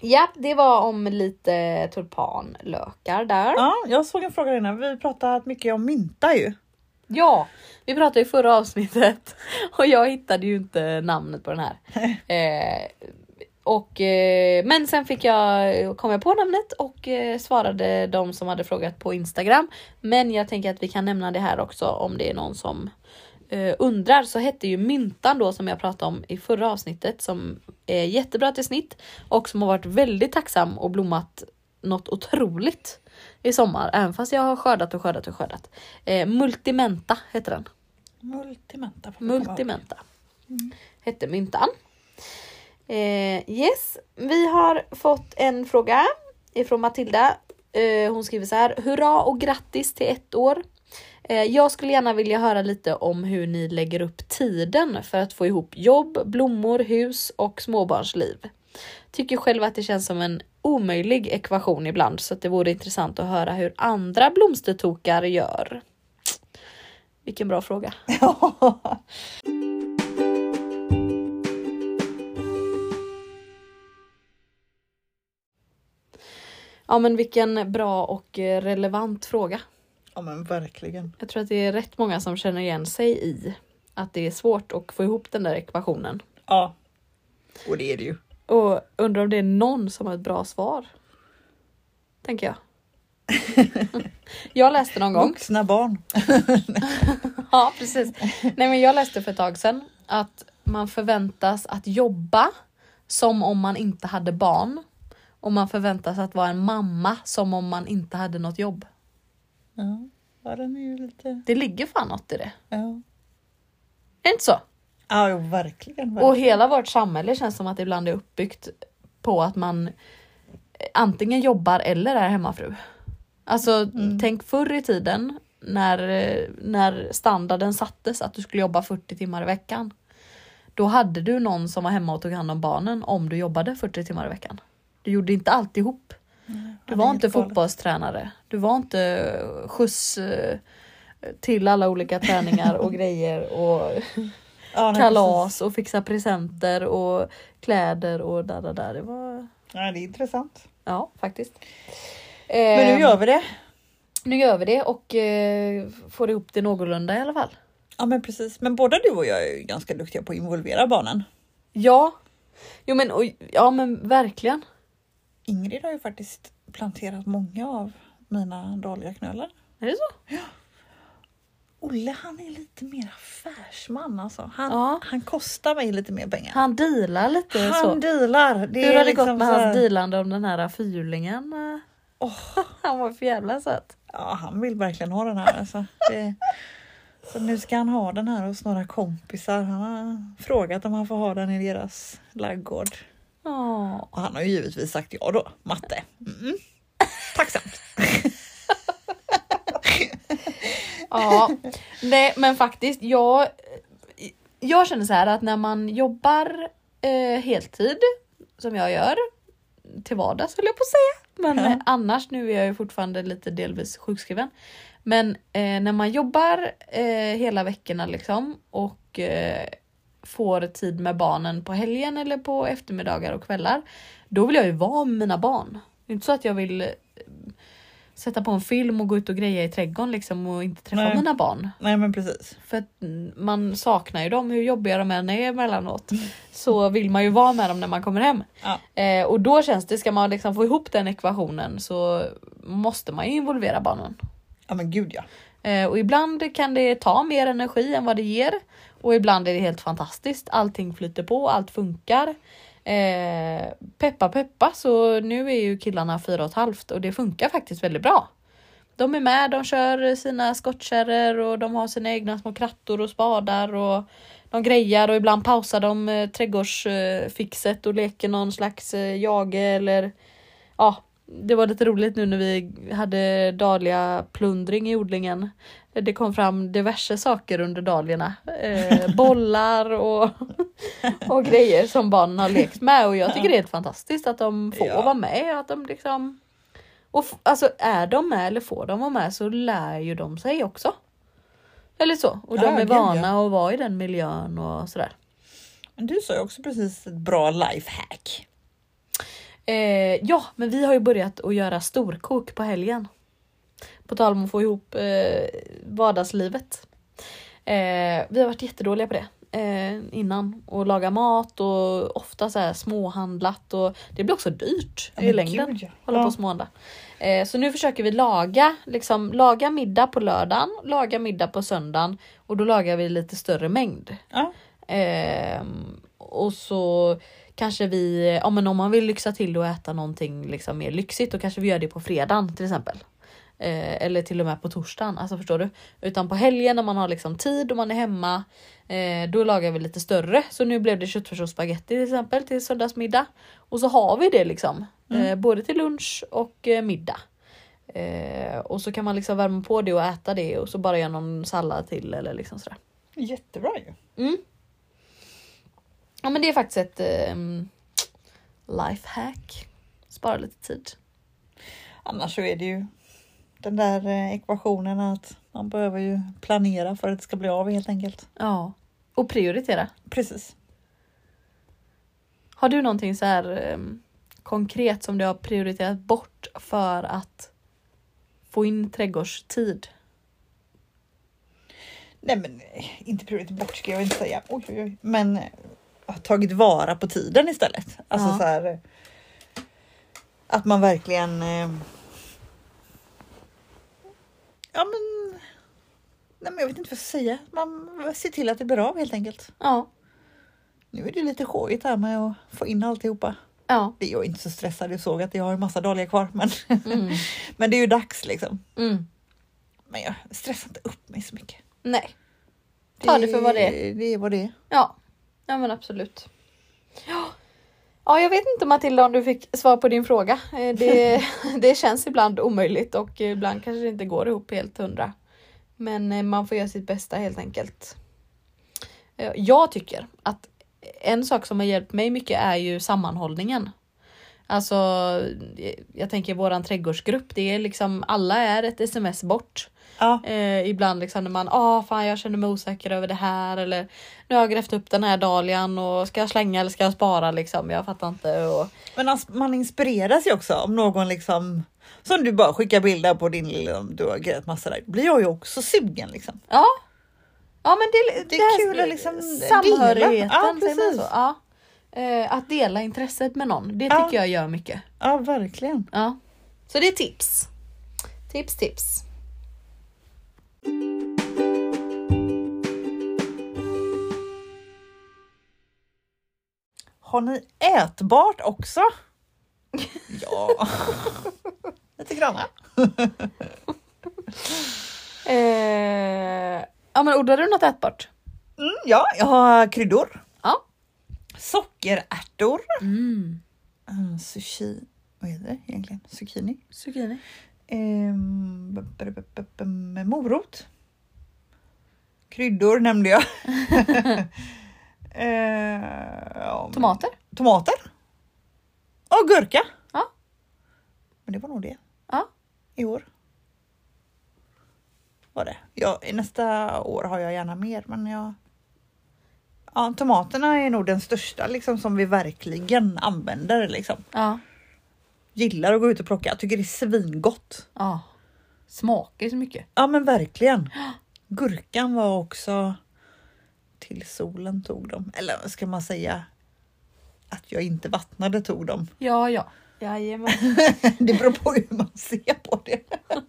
Ja, det var om lite tulpanlökar där. Ja, jag såg en fråga innan. Vi pratat mycket om mynta ju. Ja, vi pratade i förra avsnittet [laughs] och jag hittade ju inte namnet på den här. Eh, och, eh, men sen fick jag, kom jag på namnet och eh, svarade de som hade frågat på Instagram. Men jag tänker att vi kan nämna det här också om det är någon som eh, undrar så hette ju myntan då som jag pratade om i förra avsnittet som är jättebra till snitt och som har varit väldigt tacksam och blommat något otroligt i sommar. Även fast jag har skördat och skördat och skördat. Eh, Multimenta heter den. Multimenta. Multimenta hette myntan. Eh, yes, vi har fått en fråga ifrån Matilda. Eh, hon skriver så här. Hurra och grattis till ett år. Eh, jag skulle gärna vilja höra lite om hur ni lägger upp tiden för att få ihop jobb, blommor, hus och småbarnsliv. Tycker själv att det känns som en omöjlig ekvation ibland så det vore intressant att höra hur andra blomstertokar gör. Vilken bra fråga. [laughs] Ja men vilken bra och relevant fråga. ja men verkligen. Jag tror att det är rätt många som känner igen sig i att det är svårt att få ihop den där ekvationen. Ja. Och det är det ju. Och undrar om det är någon som har ett bra svar. Tänker jag. [laughs] jag läste någon gång. Vuxna barn. [laughs] Ja precis. Nej men jag läste för ett tag sedan att man förväntas att jobba som om man inte hade barn. Och man förväntas att vara en mamma som om man inte hade något jobb. Ja, den är ju lite... Det ligger fan något i det. Ja, Är det inte så? Ja jo, verkligen. Och verkligen. hela vårt samhälle känns som att det ibland är uppbyggt på att man antingen jobbar eller är hemmafru. Alltså tänk förr i tiden när, när standarden sattes att du skulle jobba 40 timmar i veckan. Då hade du någon som var hemma och tog hand om barnen om du jobbade 40 timmar i veckan. Du gjorde inte alltihop. Du det är var inte fotbollstränare. Du var inte skjuts eh, till alla olika träningar och [laughs] grejer och ja, kalas och fixa presenter och kläder och där, där, där. Det var, precis. Ja, det är intressant. ja faktiskt. Men nu gör vi det. nu gör vi det och eh, får ihop det någorlunda i alla fall. Ja men precis. Men båda du och jag är ju ganska duktiga på att involvera barnen. Ja, jo men, och, ja, men verkligen. Ingrid har ju faktiskt planterat många av mina dahliaknölar. Är det så? Olle han är lite mer affärsman alltså. Han, Ja. han kostar mig lite mer pengar. Han dealar lite Han så. dealar. Det Hur har det liksom gått med här- hans dealande om den här fyrlingen? Åh. [laughs] Han var för jävla söt. Ja, han vill verkligen ha den här. Alltså. Det, så nu ska han ha den här hos några kompisar. Han har frågat om han får ha den i deras laggård. Åh. Och han har ju givetvis sagt ja då. Matte. Mm. Tacksamt. Ja, nej men faktiskt jag, jag känner så här att när man jobbar eh, heltid som jag gör till vardags höll jag på att säga. Men Ja. eh, annars, nu är jag ju fortfarande lite delvis sjukskriven. Men eh, när man jobbar eh, hela veckorna liksom och eh, får tid med barnen på helgen eller på eftermiddagar och kvällar. Då vill jag ju vara med mina barn. Det är inte så att jag vill sätta på en film och gå ut och greja i trädgården liksom och inte träffa Nej. mina barn. Nej men precis. För att mm, man saknar ju dem, hur jobbiga de än är emellanåt. Så vill man ju vara med dem när man kommer hem. Ja. Eh, och då känns det, ska man liksom få ihop den ekvationen så måste man ju involvera barnen. Ja men gud ja. Eh, och ibland kan det ta mer energi än vad det ger. Och ibland är det helt fantastiskt. Allting flyter på, allt funkar. Eh, peppa peppa så nu är ju killarna fyra och ett halvt och det funkar faktiskt väldigt bra. De är med, de kör sina skottkärror och de har sina egna små krattor och spadar och de grejar och ibland pausar de eh, trädgårdsfixet och leker någon slags eh, jage eller ja, det var lite roligt nu när vi hade dagliga plundring i odlingen. Det kom fram diverse saker under dahliorna. Eh, [laughs] bollar och, och grejer som barnen har lekt med och jag tycker det är helt fantastiskt att de får Ja. vara med. Att de liksom, och alltså är de med eller får de vara med så lär ju de sig också. Eller så. Och de Ja, är vana ja. att vara i den miljön och sådär. Men du sa ju också precis ett bra lifehack. Eh, ja, men vi har ju börjat att göra storkok på helgen. På tal om att få ihop eh, vardagslivet. Eh, vi har varit jättedåliga på det. eh, innan och laga mat och ofta så här småhandlat och det blir också dyrt Ja, i längden. gud, ja. Hålla på och småhandla. Eh, så nu försöker vi laga, liksom, laga middag på lördagen, laga middag på söndagen och då lagar vi lite större mängd. Ja. Ehm, och så kanske vi, ja, men om man vill lyxa till och äta någonting liksom mer lyxigt då kanske vi gör det på fredagen till exempel. Eh, eller till och med på torsdagen, alltså förstår du? Utan på helgen när man har liksom tid och man är hemma, eh, då lagar vi lite större. Så nu blev det köttfärs och spagetti till exempel till söndagsmiddag. Och så har vi det liksom, eh, både till lunch och eh, middag. Eh, och så kan man liksom värma på det och äta det och så bara göra någon sallad till eller liksom sådär. Jättebra ju. Mm. Ja men det är faktiskt ett um, lifehack. Spara lite tid. Annars så är det ju den där eh, ekvationen att man behöver ju planera för att det ska bli av helt enkelt. Ja. Och prioritera. Precis. Har du någonting så här ehm, konkret som du har prioriterat bort för att få in trädgårdstid? Nej men eh, inte prioriterat bort ska jag inte säga. Oj, oj, oj. Men eh, har tagit vara på tiden istället. Alltså Ja. så här. Att man verkligen. Ja men. Nej men jag vet inte vad jag ska säga. Man ser till att det blir av helt enkelt. Ja. Nu är det lite skojigt här med att få in alltihopa. Ja. Det är jag inte så stressad. Jag såg att jag har en massa dagar kvar. Men, Mm. [laughs] men det är ju dags liksom. Mm. Men jag stressar inte upp mig så mycket. Nej. Ta det för vad det är. Det är vad det är. Ja. Ja men absolut. Ja. Ja, jag vet inte Matilda om du fick svar på din fråga. Eh, Det, [laughs] det känns ibland omöjligt och ibland kanske det inte går ihop helt hundra. Men eh, man får göra sitt bästa helt enkelt. Eh, Jag tycker att en sak som har hjälpt mig mycket är ju sammanhållningen. Alltså, jag tänker våran trädgårdsgrupp, det är liksom alla är ett sms bort. Ja, Eh, ibland liksom när man, ah fan jag känner mig osäker över det här eller nu har jag grävt upp den här dahlian och ska jag slänga eller ska jag spara liksom? Jag fattar inte. Och, men alltså, man inspireras ju också om någon liksom som du bara skickar bilder på din lilla, du har grejat massa där. Blir jag ju också sugen liksom. ja. Ja men det, Det är här- kul att liksom samhörigheten. Ja, precis. så? Ja. Eh, att dela intresset med någon, det Ja. tycker jag gör mycket. Ja, verkligen. Ja. Så det är tips. Tips tips. Har ni ätbart också? Ja, [laughs] lite grann. [laughs] Eh, ja men odlar du något ätbart? Mm, ja, jag har kryddor. Ja. Sockerärtor. Mm. Mm, sushi. Vad heter det egentligen? Zucchini. Zucchini. Med morot. Kryddor nämnde jag. [laughs] Men- Tomater? Tomater. Och gurka. Ja. Men det var nog det Ja. i år. Var det. Ja, i nästa år har jag gärna mer men jag... Ja, tomaterna är nog den största liksom som vi verkligen använder liksom. Ja. Gillar att gå ut och plocka. Jag tycker det är svingott. Ja. Smakar så mycket. Ja men verkligen. Gurkan var också till solen tog dem. Eller ska man säga? Att jag inte vattnade tog dem. Ja, ja. Jajamän. [laughs] Det beror på hur man ser på det. [laughs]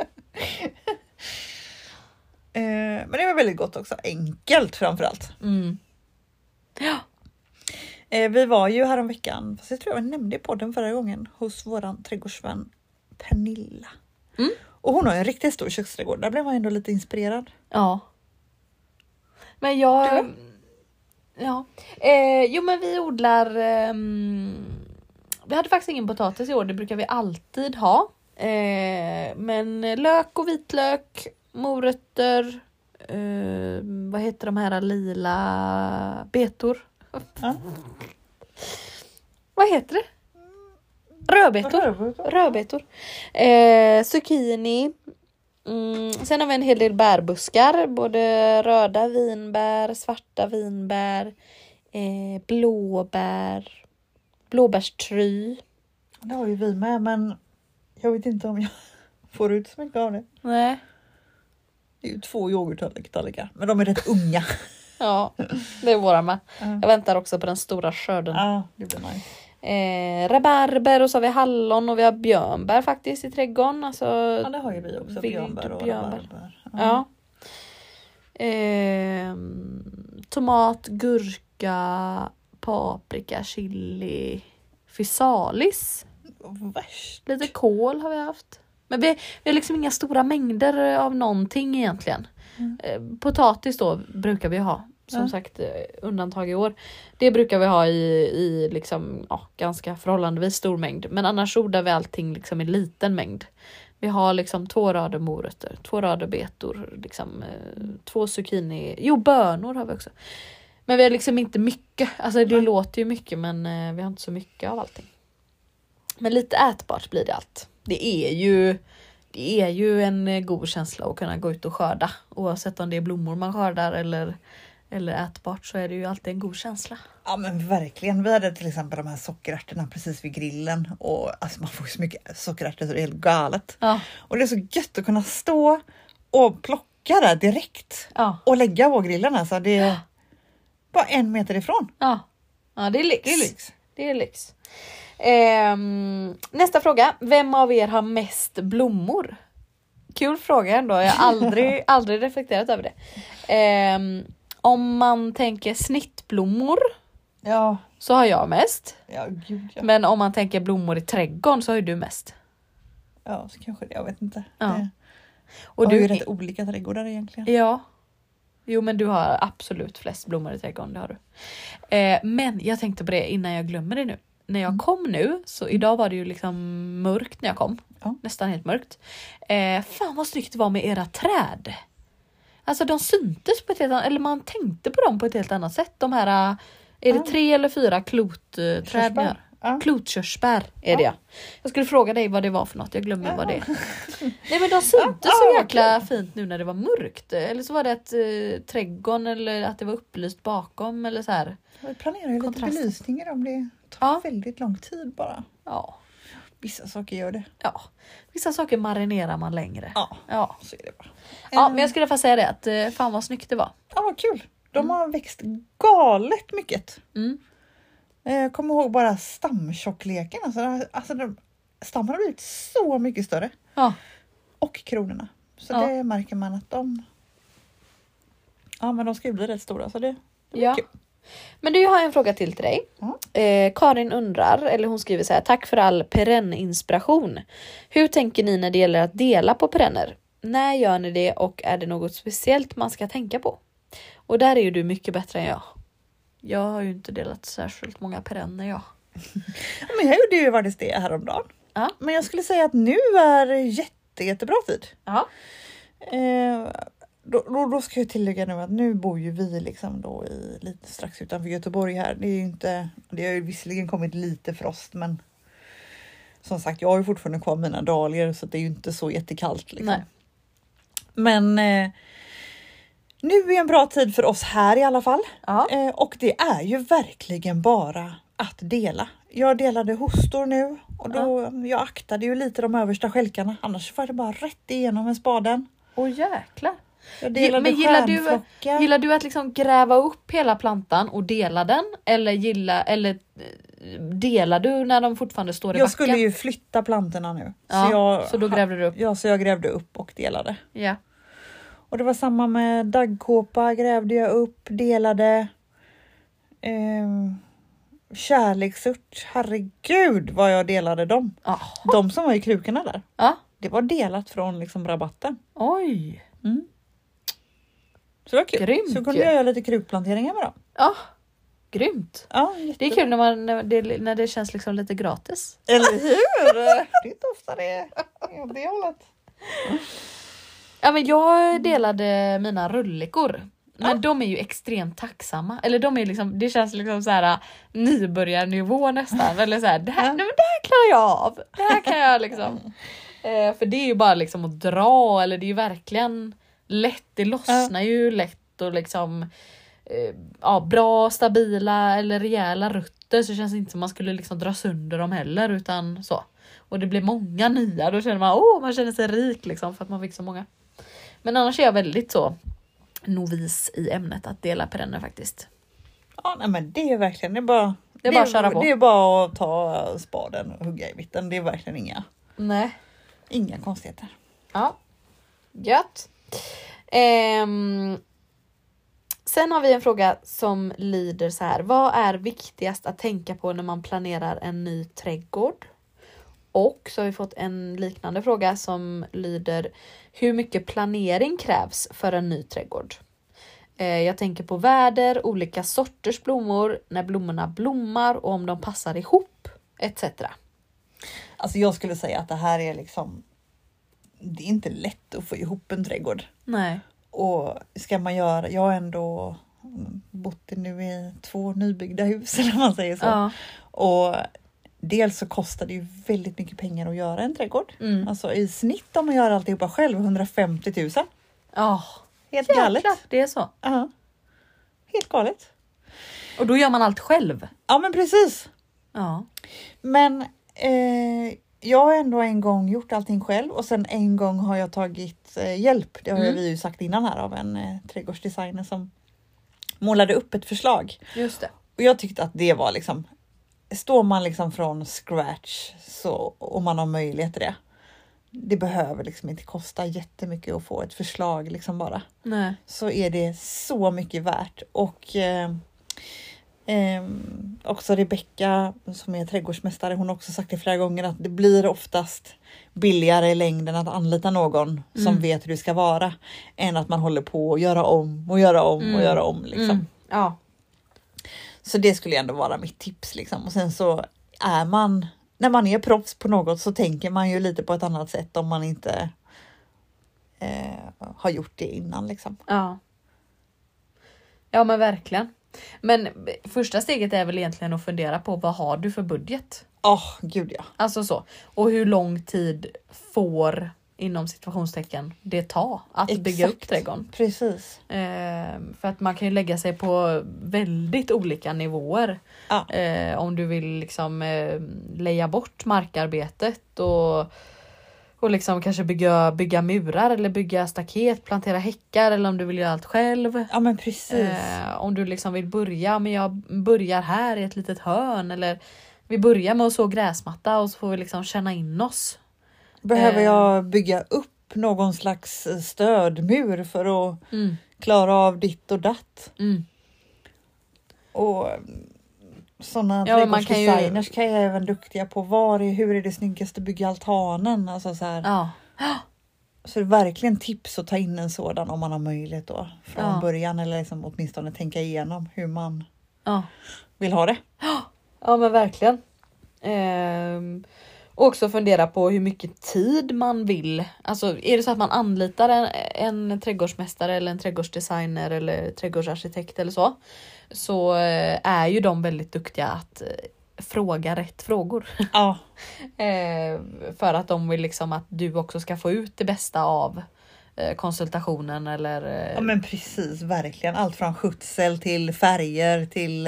Eh, Men det var väldigt gott också. Enkelt framförallt. Mm. Ja. Eh, Vi var ju häromveckan, fast jag tror jag nämnde i podden förra gången, hos våran trädgårdsvän Pernilla. Mm. Och hon har en riktigt stor köksträdgård. Där blev man ändå lite inspirerad. Ja. Men jag... Du? Ja. Eh, jo men vi odlar... ehm, vi hade faktiskt ingen potatis i år, det brukar vi alltid ha. Eh, men lök och vitlök, morötter, eh, vad heter de här lila betor? Ja. Vad heter det? Rödbetor. Rödbetor. Eh, zucchini. Mm, sen har vi en hel del bärbuskar. Både röda vinbär, svarta vinbär, eh, blåbär, blåbärstry. Det har ju vi med men jag vet inte om jag [laughs] får ut så mycket av det. Nej. Det är ju två yoghurttallrikar men de är rätt unga. [laughs] Ja, det är våra med. Ja. Jag väntar också på den stora skörden. Ja, det blir nice. Eh, rabarber och så har vi hallon och vi har björnbär faktiskt i trädgården. Alltså, Ja, det har ju vi också. Björnbär och björnbär. rabarber. Ja. Ehm, tomat, gurka, paprika, chili, fysalis. Värst. Lite kål har vi haft. Men vi, vi har liksom inga stora mängder av någonting egentligen. Mm. Eh, Potatis då brukar vi ha. Som Ja. sagt eh, undantag i år. Det brukar vi ha i, i liksom, ja, ganska förhållandevis stor mängd. Men annars odlar vi allting liksom i liten mängd. Vi har liksom två rader morötter, två rader betor, liksom, eh, två zucchini, jo bönor har vi också. Men vi har liksom inte mycket, alltså det Nej. låter ju mycket men eh, vi har inte så mycket av allting. Men lite ätbart blir det allt. Det är ju det är ju en god känsla att kunna gå ut och skörda. Oavsett om det är blommor man skördar eller, eller ätbart så är det ju alltid en god känsla. Ja men verkligen. Vi hade till exempel de här sockerärtorna precis vid grillen och alltså man får så mycket sockerärtor så det är helt galet. Ja, Och det är så gött att kunna stå och plocka där direkt ja, och lägga på grillen alltså. Det är bara en meter ifrån. ja. ja det är lyx. Det är lyx. Det är lyx. Ehm, nästa fråga. Vem av er har mest blommor? Kul fråga ändå. Jag har aldrig, [laughs] aldrig reflekterat över det. Ehm, om man tänker snittblommor Ja, så har jag mest. ja gud ja. Men om man tänker blommor i trädgården så har ju du mest. Ja, så kanske det. Jag vet inte. Ja. Det, Och du du har ju rätt olika trädgårdar egentligen. Ja. Jo men du har absolut flest blommor i trädgården, det har du. Eh, men jag tänkte på det innan jag glömmer det nu. När jag Mm. kom nu, så idag var det ju liksom mörkt när jag kom. Ja. Nästan helt mörkt. Eh, fan vad snyggt det var med era träd. Alltså de syntes på ett helt annat, eller man tänkte på dem på ett helt annat sätt. De här, eh, är det Ja. tre eller fyra klotträd ni Körsbär. har? Ja. Klotkörsbär är Ja. det ja. Jag skulle fråga dig vad det var för något, jag glömmer vad det är. [laughs] Nej men de syntes Ja, så ja, jäkla fint nu när det var mörkt. Eller så var det att eh, trädgården eller att det var upplyst bakom eller så här. Vi planerar ju lite Kontrasten. belysning i dem. Det tar Ja. väldigt lång tid bara. Ja, Vissa saker gör det. ja. Vissa saker marinerar man längre. Ja, Ja, så är det bara. ja Eh, men jag skulle i säga det att eh, fan vad snyggt det var. Ja, vad kul. De har växt galet mycket. Mm. Eh, Jag kommer ihåg bara stamtjockleken. Alltså, alltså, de, stammen har blivit så mycket större. Ja, Och kronorna. Så Ja. det märker man att de... Ja, men de ska ju bli rätt stora. Så det, det Ja. kul. Men du jag har en fråga till till dig. Ja. Eh, Karin undrar, eller hon skriver så här, tack för all perenninspiration. Hur tänker ni när det gäller att dela på perenner? När gör ni det och är det något speciellt man ska tänka på? Och där är ju du mycket bättre än jag. Jag har ju inte delat särskilt många perenner jag. [laughs] Ja, Men jag gjorde ju faktiskt det häromdagen. Ja. Men jag skulle säga att nu är jätte, jättebra tid. Ja. Eh, då, då, då ska jag tillägga nu att nu bor ju vi liksom då i lite strax utanför Göteborg här. Det är inte, det har ju visserligen kommit lite frost men som sagt, jag har ju fortfarande kvar mina dahlior så det är ju inte så jättekallt. Liksom. Men eh, nu är en bra tid för oss här i alla fall. Ja. Eh, och det är ju verkligen bara att dela. Jag delade hostor nu och då, jag aktade ju lite de översta skälkarna. Annars var det bara rätt igenom med spaden. Åh jäklar. Jag Men gillar du, gillar du att liksom gräva upp hela plantan och dela den? Eller, gilla, eller eh, delar du när de fortfarande står i Jag backen? skulle ju flytta plantorna nu. ja, så, jag, så då grävde du upp? Ja, så jag grävde upp och delade. Ja. Och det var samma med daggkåpa grävde jag upp, delade. Ehm, kärleksört, herregud vad jag delade dem. Jaha. De som var i krukorna där. Ja. Det var delat från liksom rabatten. Oj. Mm. Så det var kul. Grymt så kunde jag göra lite krukplanteringar med dem. Ja. Grymt. Ja, Det är kul när, man, när, det, när det känns liksom lite gratis. Eller hur? [laughs] det är inte ofta det är åt det hållet. Ja men jag delade mina rullikor. Men Ja. de är ju extremt tacksamma. Eller de är liksom, det känns liksom så här nybörjarnivå nästan. Eller så här, det här, Ja. nej, men det här klarar jag av. Det här kan jag liksom. [laughs] Eh, för det är ju bara liksom att dra eller det är ju verkligen lätt. Det lossnar ju lätt och liksom eh, ja, bra, stabila eller rejäla rutter så känns det inte som man skulle liksom dra sönder dem heller utan så. Och det blir många nya, då känner man åh man känner sig rik liksom för att man fick så många. Men annars är jag väldigt så novis i ämnet att dela perenner faktiskt. Ja, nej, men det är verkligen, det är bara, Det är bara att köra på. Det är bara att ta spaden och hugga i mitten. Det är verkligen inga, Nej. inga konstigheter. Ja, gött. Ehm, sen har vi en fråga som lyder så här. Vad är viktigast att tänka på när man planerar en ny trädgård? Och så har vi fått en liknande fråga som lyder Hur mycket planering krävs för en ny trädgård? Eh, jag tänker på väder, olika sorters blommor, när blommorna blommar och om de passar ihop etc. Alltså jag skulle säga att det här är liksom, det är inte lätt att få ihop en trädgård. Nej. Och ska man göra, jag har ändå bott i nu i två nybyggda hus [laughs] eller man säger så. Ja. Och dels så kostar det ju väldigt mycket pengar att göra en trädgård. Mm. Alltså i snitt om man gör alltihopa själv 150 000. Ja, Helt galet. jäklar, det är så. Ja. Helt galet. Och då gör man allt själv. Ja men precis. Ja. Men eh, jag har ändå en gång gjort allting själv och sen en gång har jag tagit eh, hjälp. Det har Mm. vi ju sagt innan här av en eh, trädgårdsdesigner som målade upp ett förslag. Just det. Och jag tyckte att det var liksom, står man liksom från scratch så, och man har möjlighet till det. Det behöver liksom inte kosta jättemycket att få ett förslag liksom bara. Nej. Så är det så mycket värt och eh, ehm, också Rebecka som är trädgårdsmästare, hon har också sagt det flera gånger att det blir oftast billigare i längden att anlita någon som Mm. vet hur det ska vara än att man håller på att göra om och göra om och Mm. göra om. Liksom. Mm. Ja. Så det skulle ändå vara mitt tips liksom. Och sen så är man, när man är proffs på något så tänker man ju lite på ett annat sätt om man inte eh, har gjort det innan liksom. Ja. Ja men verkligen. Men första steget är väl egentligen att fundera på vad har du för budget? Åh, gud ja. Alltså så. Och hur lång tid får inom situationstecken det ta att bygga upp Exakt. trädgården? Precis. Eh, för att man kan ju lägga sig på väldigt olika nivåer. Ja. Eh, om du vill liksom eh, leja bort markarbetet och, och liksom kanske bygga, bygga murar eller bygga staket, plantera häckar eller om du vill göra allt själv. Ja men precis. Eh, om du liksom vill börja, men jag börjar här i ett litet hörn eller vi börjar med att så gräsmatta och så får vi liksom känna in oss. Behöver eh. jag bygga upp någon slags stödmur för att Mm, klara av ditt och datt? mm. Och sådana Ja, man kan ju- trädgårdsdesigners kan ju även duktiga på var är, hur är det snyggast att bygga altanen? Alltså så, här. Ja, [gasps] så det är verkligen tips att ta in en sådan om man har möjlighet då från Ja. början eller liksom åtminstone tänka igenom hur man ja. vill ha det. [gasps] Ja men verkligen. Ehm, och också fundera på hur mycket tid man vill. Alltså är det så att man anlitar en, en trädgårdsmästare eller en trädgårdsdesigner eller trädgårdsarkitekt eller så. Så eh, är ju de väldigt duktiga att eh, fråga rätt frågor. [laughs] Ja, Eh, för att de vill liksom att du också ska få ut det bästa av konsultationen eller ja men precis, verkligen. Allt från skötsel till färger till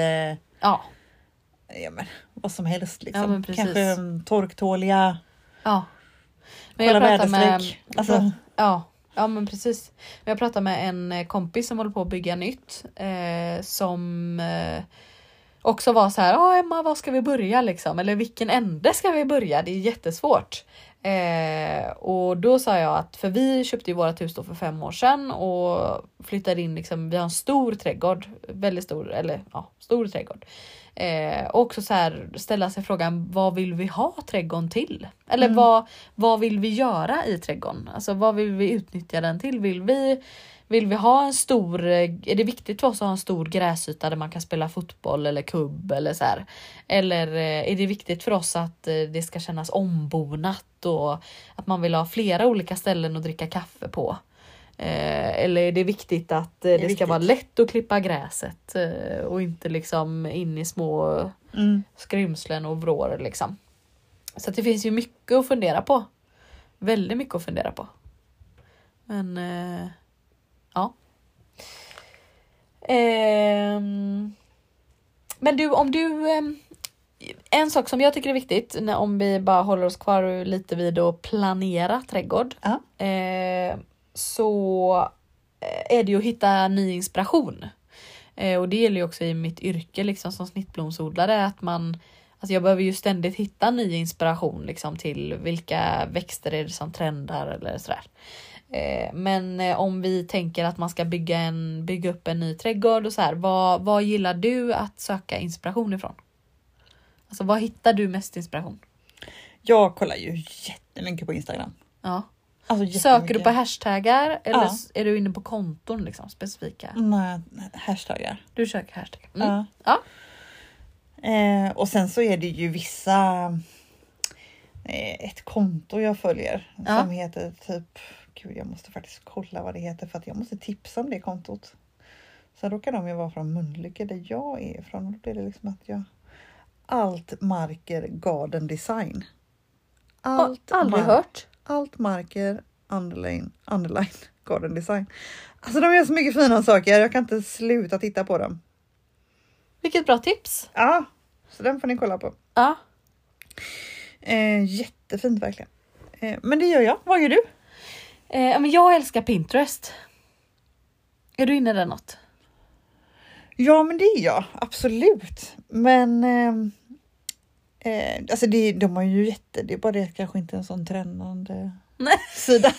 ja, ja, men, vad som helst. Liksom. Ja, men. Kanske mm, torktåliga, ja. kolla pratar med- väderstreck. Alltså, Ja, ja men precis. Jag pratade med en eh, kompis som håller på att bygga nytt eh, som eh, också var så här, ja Emma var ska vi börja liksom? Eller vilken ände ska vi börja? Det är jättesvårt. Eh, och då sa jag att, för vi köpte ju vårt hus då för fem år sedan och flyttade in liksom, vi har en stor trädgård, väldigt stor, eller ja, stor trädgård. Eh, och också så här ställa sig frågan, vad vill vi ha trädgården till? Eller Mm. vad, vad vill vi göra i trädgården? Alltså vad vill vi utnyttja den till? Vill vi, vill vi ha en stor, eh, är det viktigt för oss att ha en stor gräsyta där man kan spela fotboll eller kubb eller så här? Eller eh, är det viktigt för oss att eh, det ska kännas ombonat och att man vill ha flera olika ställen att dricka kaffe på? Eh, eller är det viktigt att eh, det, är ska viktigt. vara lätt att klippa gräset eh, och inte liksom in i små mm. skrymslen och vrår liksom. Så det finns ju mycket att fundera på. Väldigt mycket att fundera på. Men eh, ja. Ehm, men du, om du... ehm, en sak som jag tycker är viktigt, när, om vi bara håller oss kvar lite vid att planera trädgård. Ja. Eh, så är det ju att hitta ny inspiration. Eh, och det gäller ju också i mitt yrke liksom som snittblomsodlare att man Alltså jag behöver ju ständigt hitta ny inspiration liksom till vilka växter är det som trendar eller sådär. Eh, men eh, om vi tänker att man ska bygga, en, bygga upp en ny trädgård och så här, vad, vad gillar du att söka inspiration ifrån? Alltså vad hittar du mest inspiration? Jag kollar ju jättemycket på Instagram. Ja. Alltså Söker du på hashtaggar eller Ja. är du inne på konton liksom specifika? Nej, hashtaggar. Du söker hashtaggar. Mm. Ja. Ja. Eh, och sen så är det ju vissa eh, ett konto jag följer Ja. som heter typ Gud, jag måste faktiskt kolla vad det heter för att jag måste tipsa om det kontot. Sen råkar de ju vara från Mölnlycke där jag är ifrån och då blir det liksom att jag allt marker garden design. Allt Aldrig hört. Allt marker underline, underline [laughs] garden design. Alltså de gör så mycket fina saker. Jag kan inte sluta titta på dem. Vilket bra tips. Ja, så den får ni kolla på. Ja. Eh, jättefint verkligen. Eh, men det gör jag. Vad gör du? Eh, men jag älskar Pinterest. Är du inne där något? Ja, men det är jag absolut. Men ehm, eh, alltså det, de har ju jätte, det är bara det kanske inte är en sån trendande Nej. [laughs] sida.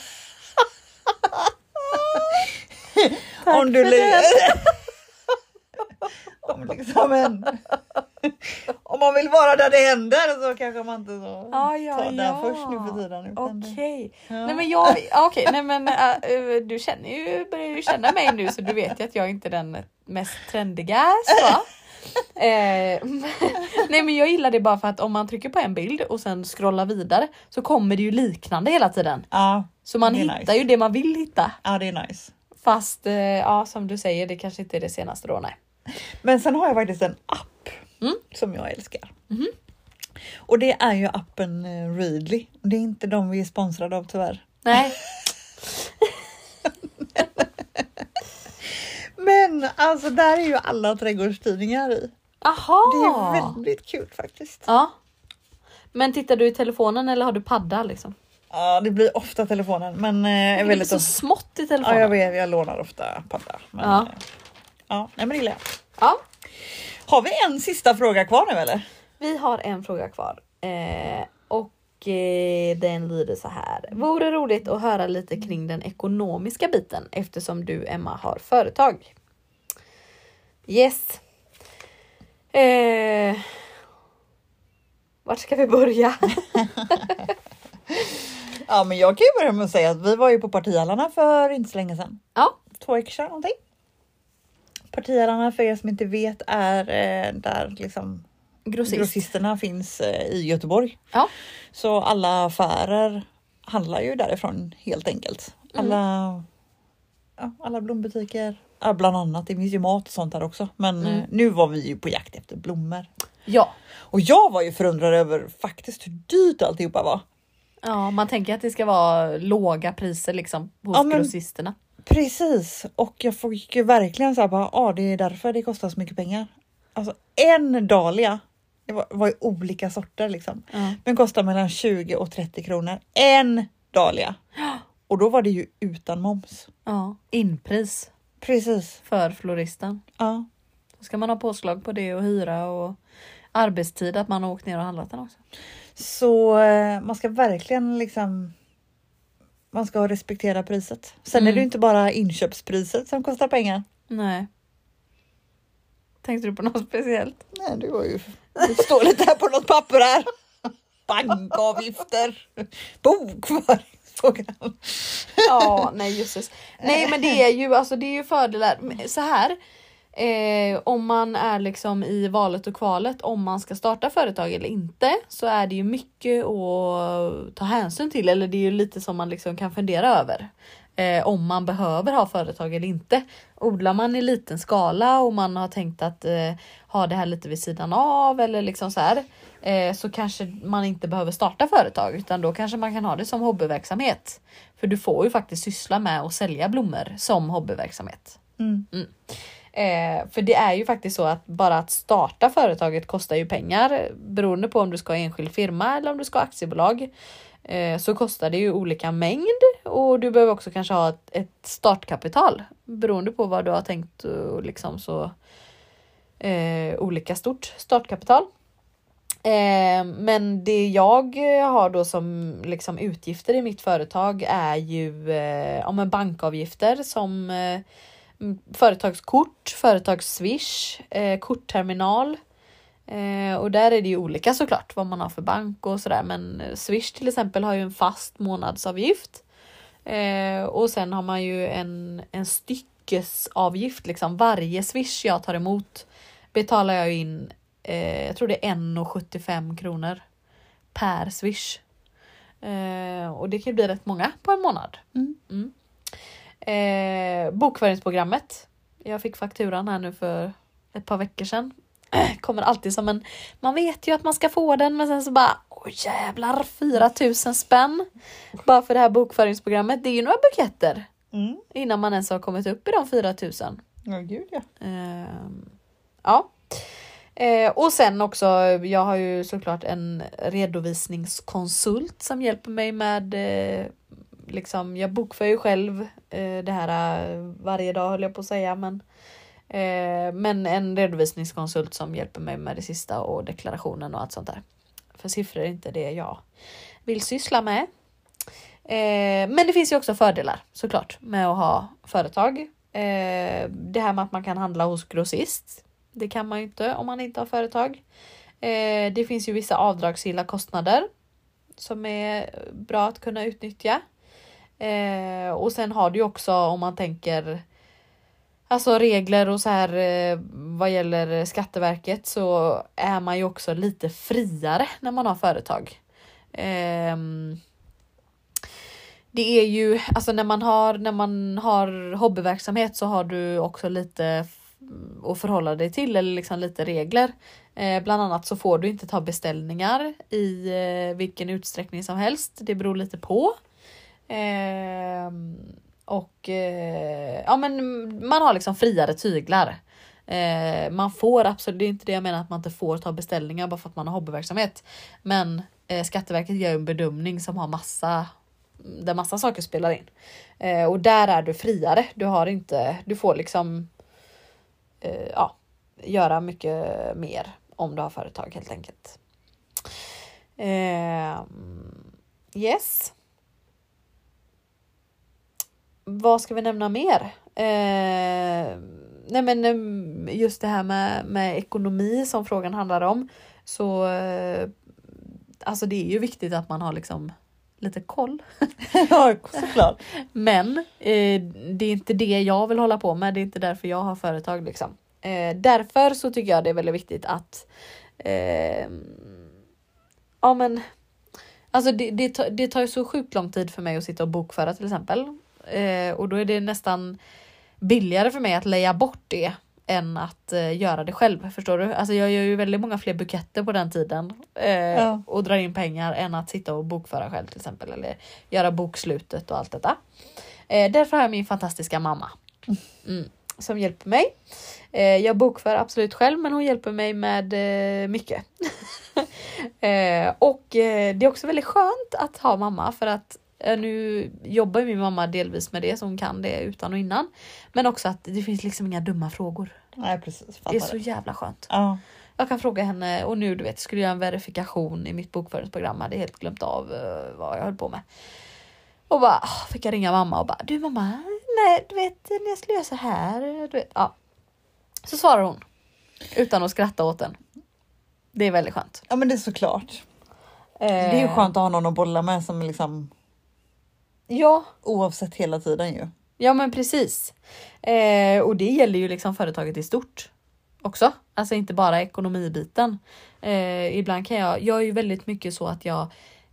Om du för det. [laughs] om liksom en om man vill vara där det händer så kanske man inte så Ja, ja, tar ja. först nu för tiden. det- Okej. Ja. Nej men jag, ja, okej, nej men äh, du känner ju, börjar ju känna mig nu så du vet ju att jag inte är den mest trendiga. Så. [laughs] Eh, [laughs] nej men jag gillar det bara för att om man trycker på en bild och sen scrollar vidare så kommer det ju liknande hela tiden. Ja, Så man hittar nice. ju det man vill hitta. ja, det är nice. Fast eh, ja som du säger det kanske inte är det senaste då nej. Men sen har jag faktiskt en app Mm. som jag älskar. Och det är ju appen eh, Readly. Det är inte de vi är sponsrade av tyvärr. Nej. [laughs] Men alltså där är ju alla trädgårdstidningar i. Aha. Det är väldigt kul faktiskt. Ja. Men tittar du i telefonen eller har du padda liksom? Ja, det blir ofta telefonen, men eh, Det är så ofta. smått i Ja, telefonen. jag vet, jag lånar ofta padda. Men, Ja. eh, ja, nej, men det gillar jag. Ja. Har vi en sista fråga kvar nu eller? Vi har en fråga kvar. Eh, och eh, den lyder så här. Vore roligt att höra lite kring den ekonomiska biten eftersom du Emma har företag. Yes. Eh, vart ska vi börja? [laughs] Ja, men jag kan ju börja med att säga att vi var ju på Partihallarna för inte så länge sedan. ja. två veckor sedan någonting. Partihallarna för er som inte vet är eh, där liksom Grossist. grossisterna finns eh, i Göteborg. Ja. Så alla affärer handlar ju därifrån helt enkelt. Alla, ja, alla blombutiker, ja, bland annat. Det finns ju mat och sånt där också. Men Mm. eh, nu var vi ju på jakt efter blommor. Ja. Och jag var ju förundrad över faktiskt hur dyrt alltihopa var. ja, man tänker att det ska vara låga priser liksom hos Ja, men- grossisterna. Precis, och jag fick ju verkligen så här bara, ja det är därför det kostar så mycket pengar. Alltså en dahlia, det var, var ju olika sorter liksom, Ja. men kostar mellan 20 och 30 kronor. En dahlia! Och då var det ju utan moms. ja. Inpris Precis, för floristen. ja. Då ska man ha påslag på det och hyra och arbetstid att man har åkt ner och handlat den också. Så eh, man ska verkligen liksom man ska respektera priset. Sen är Mm. det ju inte bara inköpspriset som kostar pengar. Nej. Tänkte du på något speciellt? Nej, det var ju... Det står lite här på något papper här. [laughs] Bankavgifter, frågan. Ja, nej jösses. Nej men det är ju alltså det är ju fördelar. Så här. Eh, om man är liksom i valet och kvalet om man ska starta företag eller inte så är det ju mycket att ta hänsyn till eller det är ju lite som man liksom kan fundera över. Eh, om man behöver ha företag eller inte. Odlar man i liten skala och man har tänkt att eh, ha det här lite vid sidan av eller liksom så här. Eh, så kanske man inte behöver starta företag utan då kanske man kan ha det som hobbyverksamhet. För du får ju faktiskt syssla med att sälja blommor som hobbyverksamhet. Mm. Eh, för det är ju faktiskt så att bara att starta företaget kostar ju pengar beroende på om du ska ha enskild firma eller om du ska ha aktiebolag. Eh, så kostar det ju olika mängd och du behöver också kanske ha ett, ett startkapital beroende på vad du har tänkt och liksom så eh, olika stort startkapital. Eh, men det jag har då som liksom utgifter i mitt företag är ju eh, ja, bankavgifter som eh, företagskort, företagsswish, eh, kortterminal. Eh, och där är det ju olika såklart vad man har för bank och sådär men Swish till exempel har ju en fast månadsavgift. Eh, och sen har man ju en, en styckesavgift liksom. Varje Swish jag tar emot betalar jag in, eh, jag tror det är 1,75 kronor per Swish. Eh, och det kan bli rätt många på en månad. Mm. Mm. Eh, bokföringsprogrammet. Jag fick fakturan här nu för ett par veckor sedan. [clears throat] Kommer alltid som en... Man vet ju att man ska få den men sen så bara Åh jävlar 4000 spänn. Bara för det här bokföringsprogrammet. Det är ju några buketter. Mm. Innan man ens har kommit upp i de 4000. Ja, gud ja. Ehm, ja. Eh, och sen också, jag har ju såklart en redovisningskonsult som hjälper mig med eh, liksom, jag bokför ju själv eh, det här eh, varje dag höll jag på att säga men eh, men en redovisningskonsult som hjälper mig med det sista och deklarationen och allt sånt där. För siffror är inte det jag vill syssla med. Eh, men det finns ju också fördelar såklart med att ha företag. Eh, det här med att man kan handla hos grossist. Det kan man ju inte om man inte har företag. Eh, det finns ju vissa avdragsgilla kostnader som är bra att kunna utnyttja. Eh, och sen har du ju också om man tänker Alltså regler och så här eh, vad gäller Skatteverket så är man ju också lite friare när man har företag. Eh, det är ju, alltså när man har, när man har hobbyverksamhet så har du också lite att förhålla dig till eller liksom lite regler. Eh, bland annat så får du inte ta beställningar i eh, vilken utsträckning som helst. Det beror lite på. Eh, och eh, ja men man har liksom friare tyglar. Eh, man får absolut, det är inte det jag menar att man inte får ta beställningar bara för att man har hobbyverksamhet. Men eh, Skatteverket gör en bedömning som har massa där massa saker spelar in. Eh, och där är du friare. Du har inte, du får liksom eh, ja, göra mycket mer om du har företag helt enkelt. Eh, yes. Vad ska vi nämna mer? Eh, nej men ehm, just det här med, med ekonomi som frågan handlar om. Så eh, alltså det är ju viktigt att man har liksom lite koll. [laughs] ja, såklart. Men eh, det är inte det jag vill hålla på med. Det är inte därför jag har företag liksom. Eh, därför så tycker jag det är väldigt viktigt att eh, ja men alltså det, det, tar, det tar ju så sjukt lång tid för mig att sitta och bokföra till exempel. Eh, och då är det nästan billigare för mig att leja bort det än att eh, göra det själv. Förstår du? Alltså jag gör ju väldigt många fler buketter på den tiden eh, Ja. och drar in pengar än att sitta och bokföra själv till exempel eller göra bokslutet och allt detta. Eh, därför har jag min fantastiska mamma [laughs] mm, som hjälper mig. Eh, jag bokför absolut själv men hon hjälper mig med eh, mycket. [laughs] eh, och det är också väldigt skönt att ha mamma för att nu jobbar ju min mamma delvis med det så hon kan det utan och innan. Men också att det finns liksom inga dumma frågor. Nej precis, Det är så jävla skönt. Ja. Jag kan fråga henne och nu du vet skulle jag göra en verifikation i mitt bokföringsprogram. Jag hade helt glömt av eh, vad jag höll på med. Och bara ah, fick jag ringa mamma och bara du mamma, nej du vet när jag skulle göra så här. Du vet, ja. Så svarar hon utan att skratta åt den. Det är väldigt skönt. ja men det är såklart. Eh, Det är ju skönt att ha någon att bolla med som liksom Ja, oavsett hela tiden ju. Ja men precis. Eh, och det gäller ju liksom företaget i stort också. Alltså inte bara ekonomibiten. Eh, ibland kan jag, jag är ju väldigt mycket så att jag,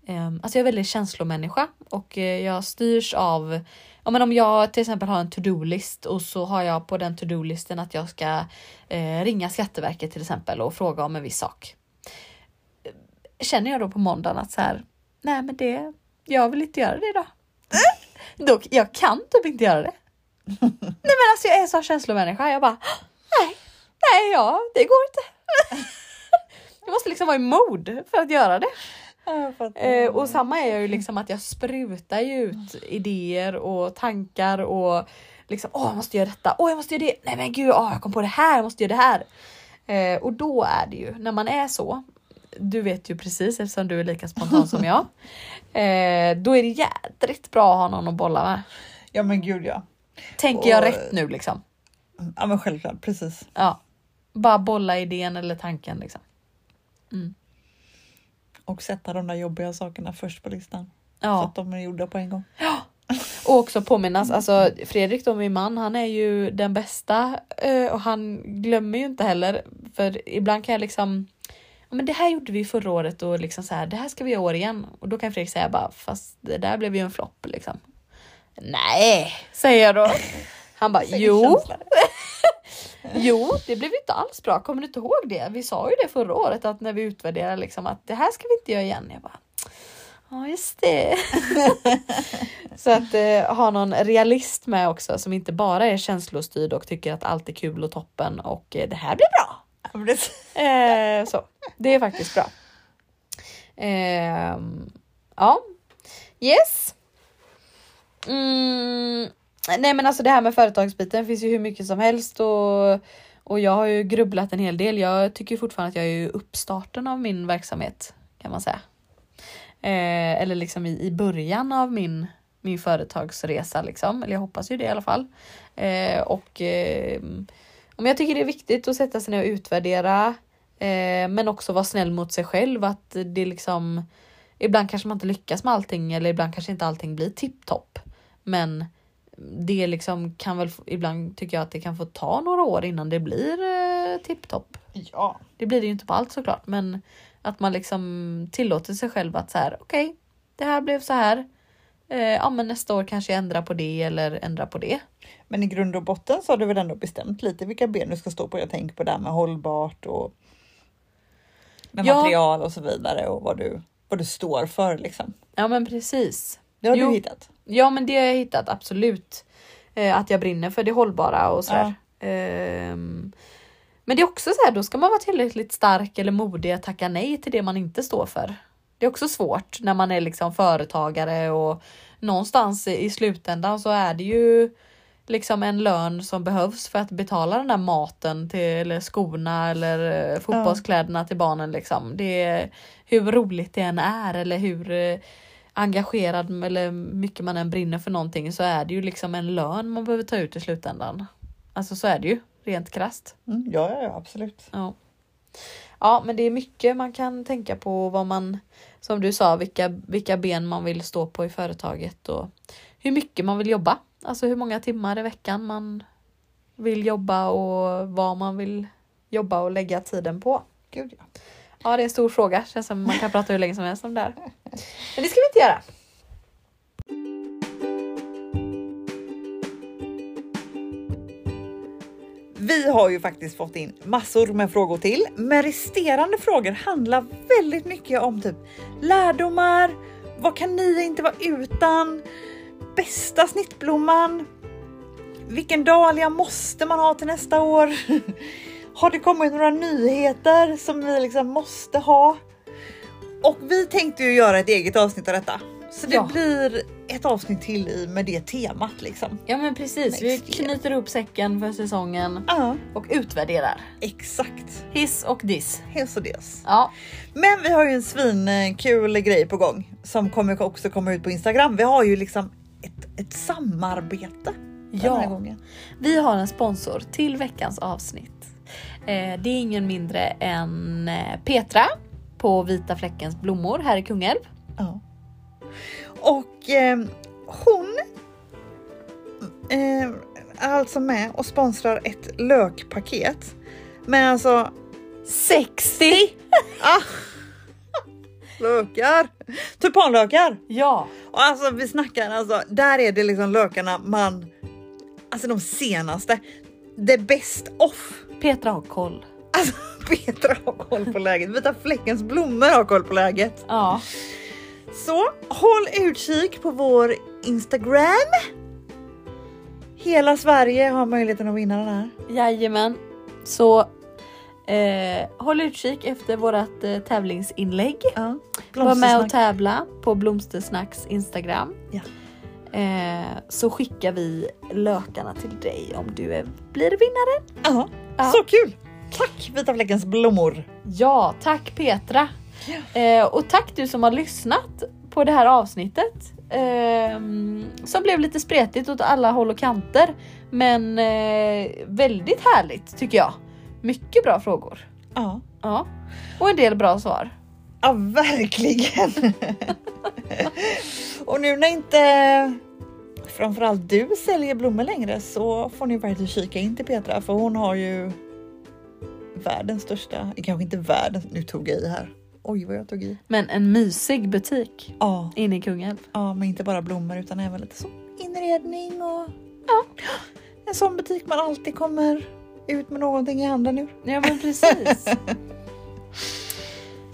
eh, alltså jag är väldigt känslomänniska och eh, jag styrs av, ja men om jag till exempel har en to-do-list och så har jag på den to-do-listen att jag ska eh, ringa Skatteverket till exempel och fråga om en viss sak. Känner jag då på måndagen att så här, nej men det, jag vill inte göra det idag. [laughs] Då, jag kan typ inte göra det. [laughs] Nej men alltså jag är så känslomänniska. Jag bara nej, nej, ja, det går inte. [laughs] jag måste liksom vara i mod för att göra det. Eh, och samma är jag ju liksom att jag sprutar ju ut idéer och tankar och liksom åh jag måste göra detta, åh jag måste göra det, nej men gud, åh jag kom på det här, jag måste göra det här. Eh, och då är det ju, när man är så, du vet ju precis eftersom du är lika spontan som jag. [laughs] Eh, då är det jädrigt bra att ha någon att bolla med. Ja men gud ja. Tänker jag Och- rätt nu liksom? Ja men självklart, precis. Ja. Bara bolla idén eller tanken liksom. Och sätta de där jobbiga sakerna först på listan. Så Ja. att de är gjorda på en gång. Och också påminnas, alltså Fredrik då min man, han är ju den bästa eh, och han glömmer ju inte heller. För ibland kan jag liksom, ja men det här gjorde vi förra året och liksom så här, det här ska vi göra år igen. Och då kan Fredrik säga bara, fast det där blev ju en flopp liksom. Nej, säger jag då. Han bara, jo, [laughs] jo, det blev inte alls bra. Kommer du inte ihåg det? Vi sa ju det förra året att när vi utvärderade liksom att det här ska vi inte göra igen. Jag bara, ja just det. [laughs] Så att eh, ha någon realist med också som inte bara är känslostyrd och tycker att allt är kul och toppen och eh, det här blir bra. Eh, så det är faktiskt bra. Eh, ja, yes. Mm, nej men alltså det här med företagsbiten finns ju hur mycket som helst och, och jag har ju grubblat en hel del. Jag tycker fortfarande att jag är i uppstarten av min verksamhet kan man säga. Eh, eller liksom i, i början av min, min företagsresa liksom. Eller jag hoppas ju det i alla fall. Eh, och eh, men jag tycker det är viktigt att sätta sig ner och utvärdera. Eh, men också vara snäll mot sig själv. Att det liksom Ibland kanske man inte lyckas med allting eller ibland kanske inte allting blir tipptopp. Men det liksom kan väl ibland tycker jag att det kan få ta några år innan det blir eh, tipptopp. Ja. Det blir det ju inte på allt såklart, men att man liksom tillåter sig själv att så här, okej, det här blev så här. Eh, ja, men nästa år kanske jag ändrar på det eller ändrar på det. Men i grund och botten så har du väl ändå bestämt lite vilka ben du ska stå på. Jag tänker på det här med hållbart och med Ja. material och så vidare och vad du, vad du står för liksom. Ja, men precis. Det har Jo. du hittat. Ja, men det har jag hittat absolut. Eh, att jag brinner för det hållbara och sådär. Ehm, men det är också så här, då ska man vara tillräckligt stark eller modig att tacka nej till det man inte står för. Det är också svårt när man är liksom företagare och någonstans i slutändan så är det ju liksom en lön som behövs för att betala den där maten till eller skorna eller eh, fotbollskläderna till barnen liksom. Det är hur roligt det än är eller hur eh, engagerad eller mycket man än brinner för någonting så är det ju liksom en lön man behöver ta ut i slutändan. Alltså så är det ju rent krasst. Mm, ja, ja, ja, absolut. Ja. ja, men det är mycket man kan tänka på vad man, som du sa, vilka, vilka ben man vill stå på i företaget och hur mycket man vill jobba. Alltså hur många timmar i veckan man vill jobba och vad man vill jobba och lägga tiden på. Gud ja. Ja, det är en stor fråga. Känns som man kan prata hur länge som helst om det här. Men det ska vi inte göra. Vi har ju faktiskt fått in massor med frågor till, men resterande frågor handlar väldigt mycket om typ lärdomar, vad kan ni inte vara utan, bästa snittblomman, vilken dahlia måste man ha till nästa år? [laughs] Har det kommit några nyheter som vi liksom måste ha? Och vi tänkte ju göra ett eget avsnitt av detta. Så det Ja. blir ett avsnitt till i med det temat liksom. Ja men precis, vi Next year. knyter ihop säcken för säsongen Ja, och utvärderar. exakt. Hiss och diss. Hes och des. Ja, Men vi har ju en svinkul grej på gång som kommer också komma ut på Instagram. Vi har ju liksom ett, ett samarbete ja. gången. Vi har en sponsor till veckans avsnitt. Eh, det är ingen mindre än eh, Petra på Vita Fläckens blommor här i Kungälv. Ja. Och eh, hon eh, är alltså med och sponsrar ett lökpaket. Men alltså 60! ah, lökar! Tulpanlökar! Ja, Och alltså vi snackar alltså, där är det liksom lökarna man, alltså de senaste, the best off. Petra har koll. Alltså [laughs] Petra har koll på läget, Vita fläckens blommor har koll på läget. Ja, Så håll utkik på vår Instagram. Hela Sverige har möjligheten att vinna den här. jajamän. Så eh, håll utkik efter vårat eh, tävlingsinlägg. Ja. Var med och tävla på Blomstersnacks Instagram. Ja. Eh, så skickar vi lökarna till dig om du är, blir vinnare. Ja. Ja. Så kul! Tack Vita fläckens blommor! Ja, tack Petra! Eh, och tack du som har lyssnat på det här avsnittet. Eh, som blev lite spretigt åt alla håll och kanter. Men eh, väldigt härligt tycker jag. Mycket bra frågor. Ja. Ja. Och en del bra svar. Ja, verkligen. [laughs] och nu när inte framförallt du säljer blommor längre så får ni faktiskt kika in till Petra för hon har ju världens största, kanske inte världens, nu tog jag i här. Oj vad jag tog i. Men en mysig butik Ja, inne i Kungälv. ja men inte bara blommor utan även lite så inredning och ja, en sån butik man alltid kommer ut med någonting i handen ur. Ja men precis. [laughs]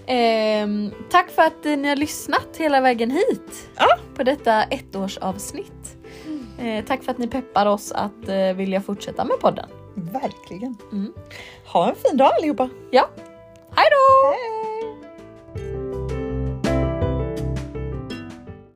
Ehm, tack för att eh, ni har lyssnat hela vägen hit. Ja. På detta ettårsavsnitt. Eh, tack för att ni peppar oss att eh, vilja fortsätta med podden. Verkligen. Mm. Ha en fin dag allihopa! Ja, hej då!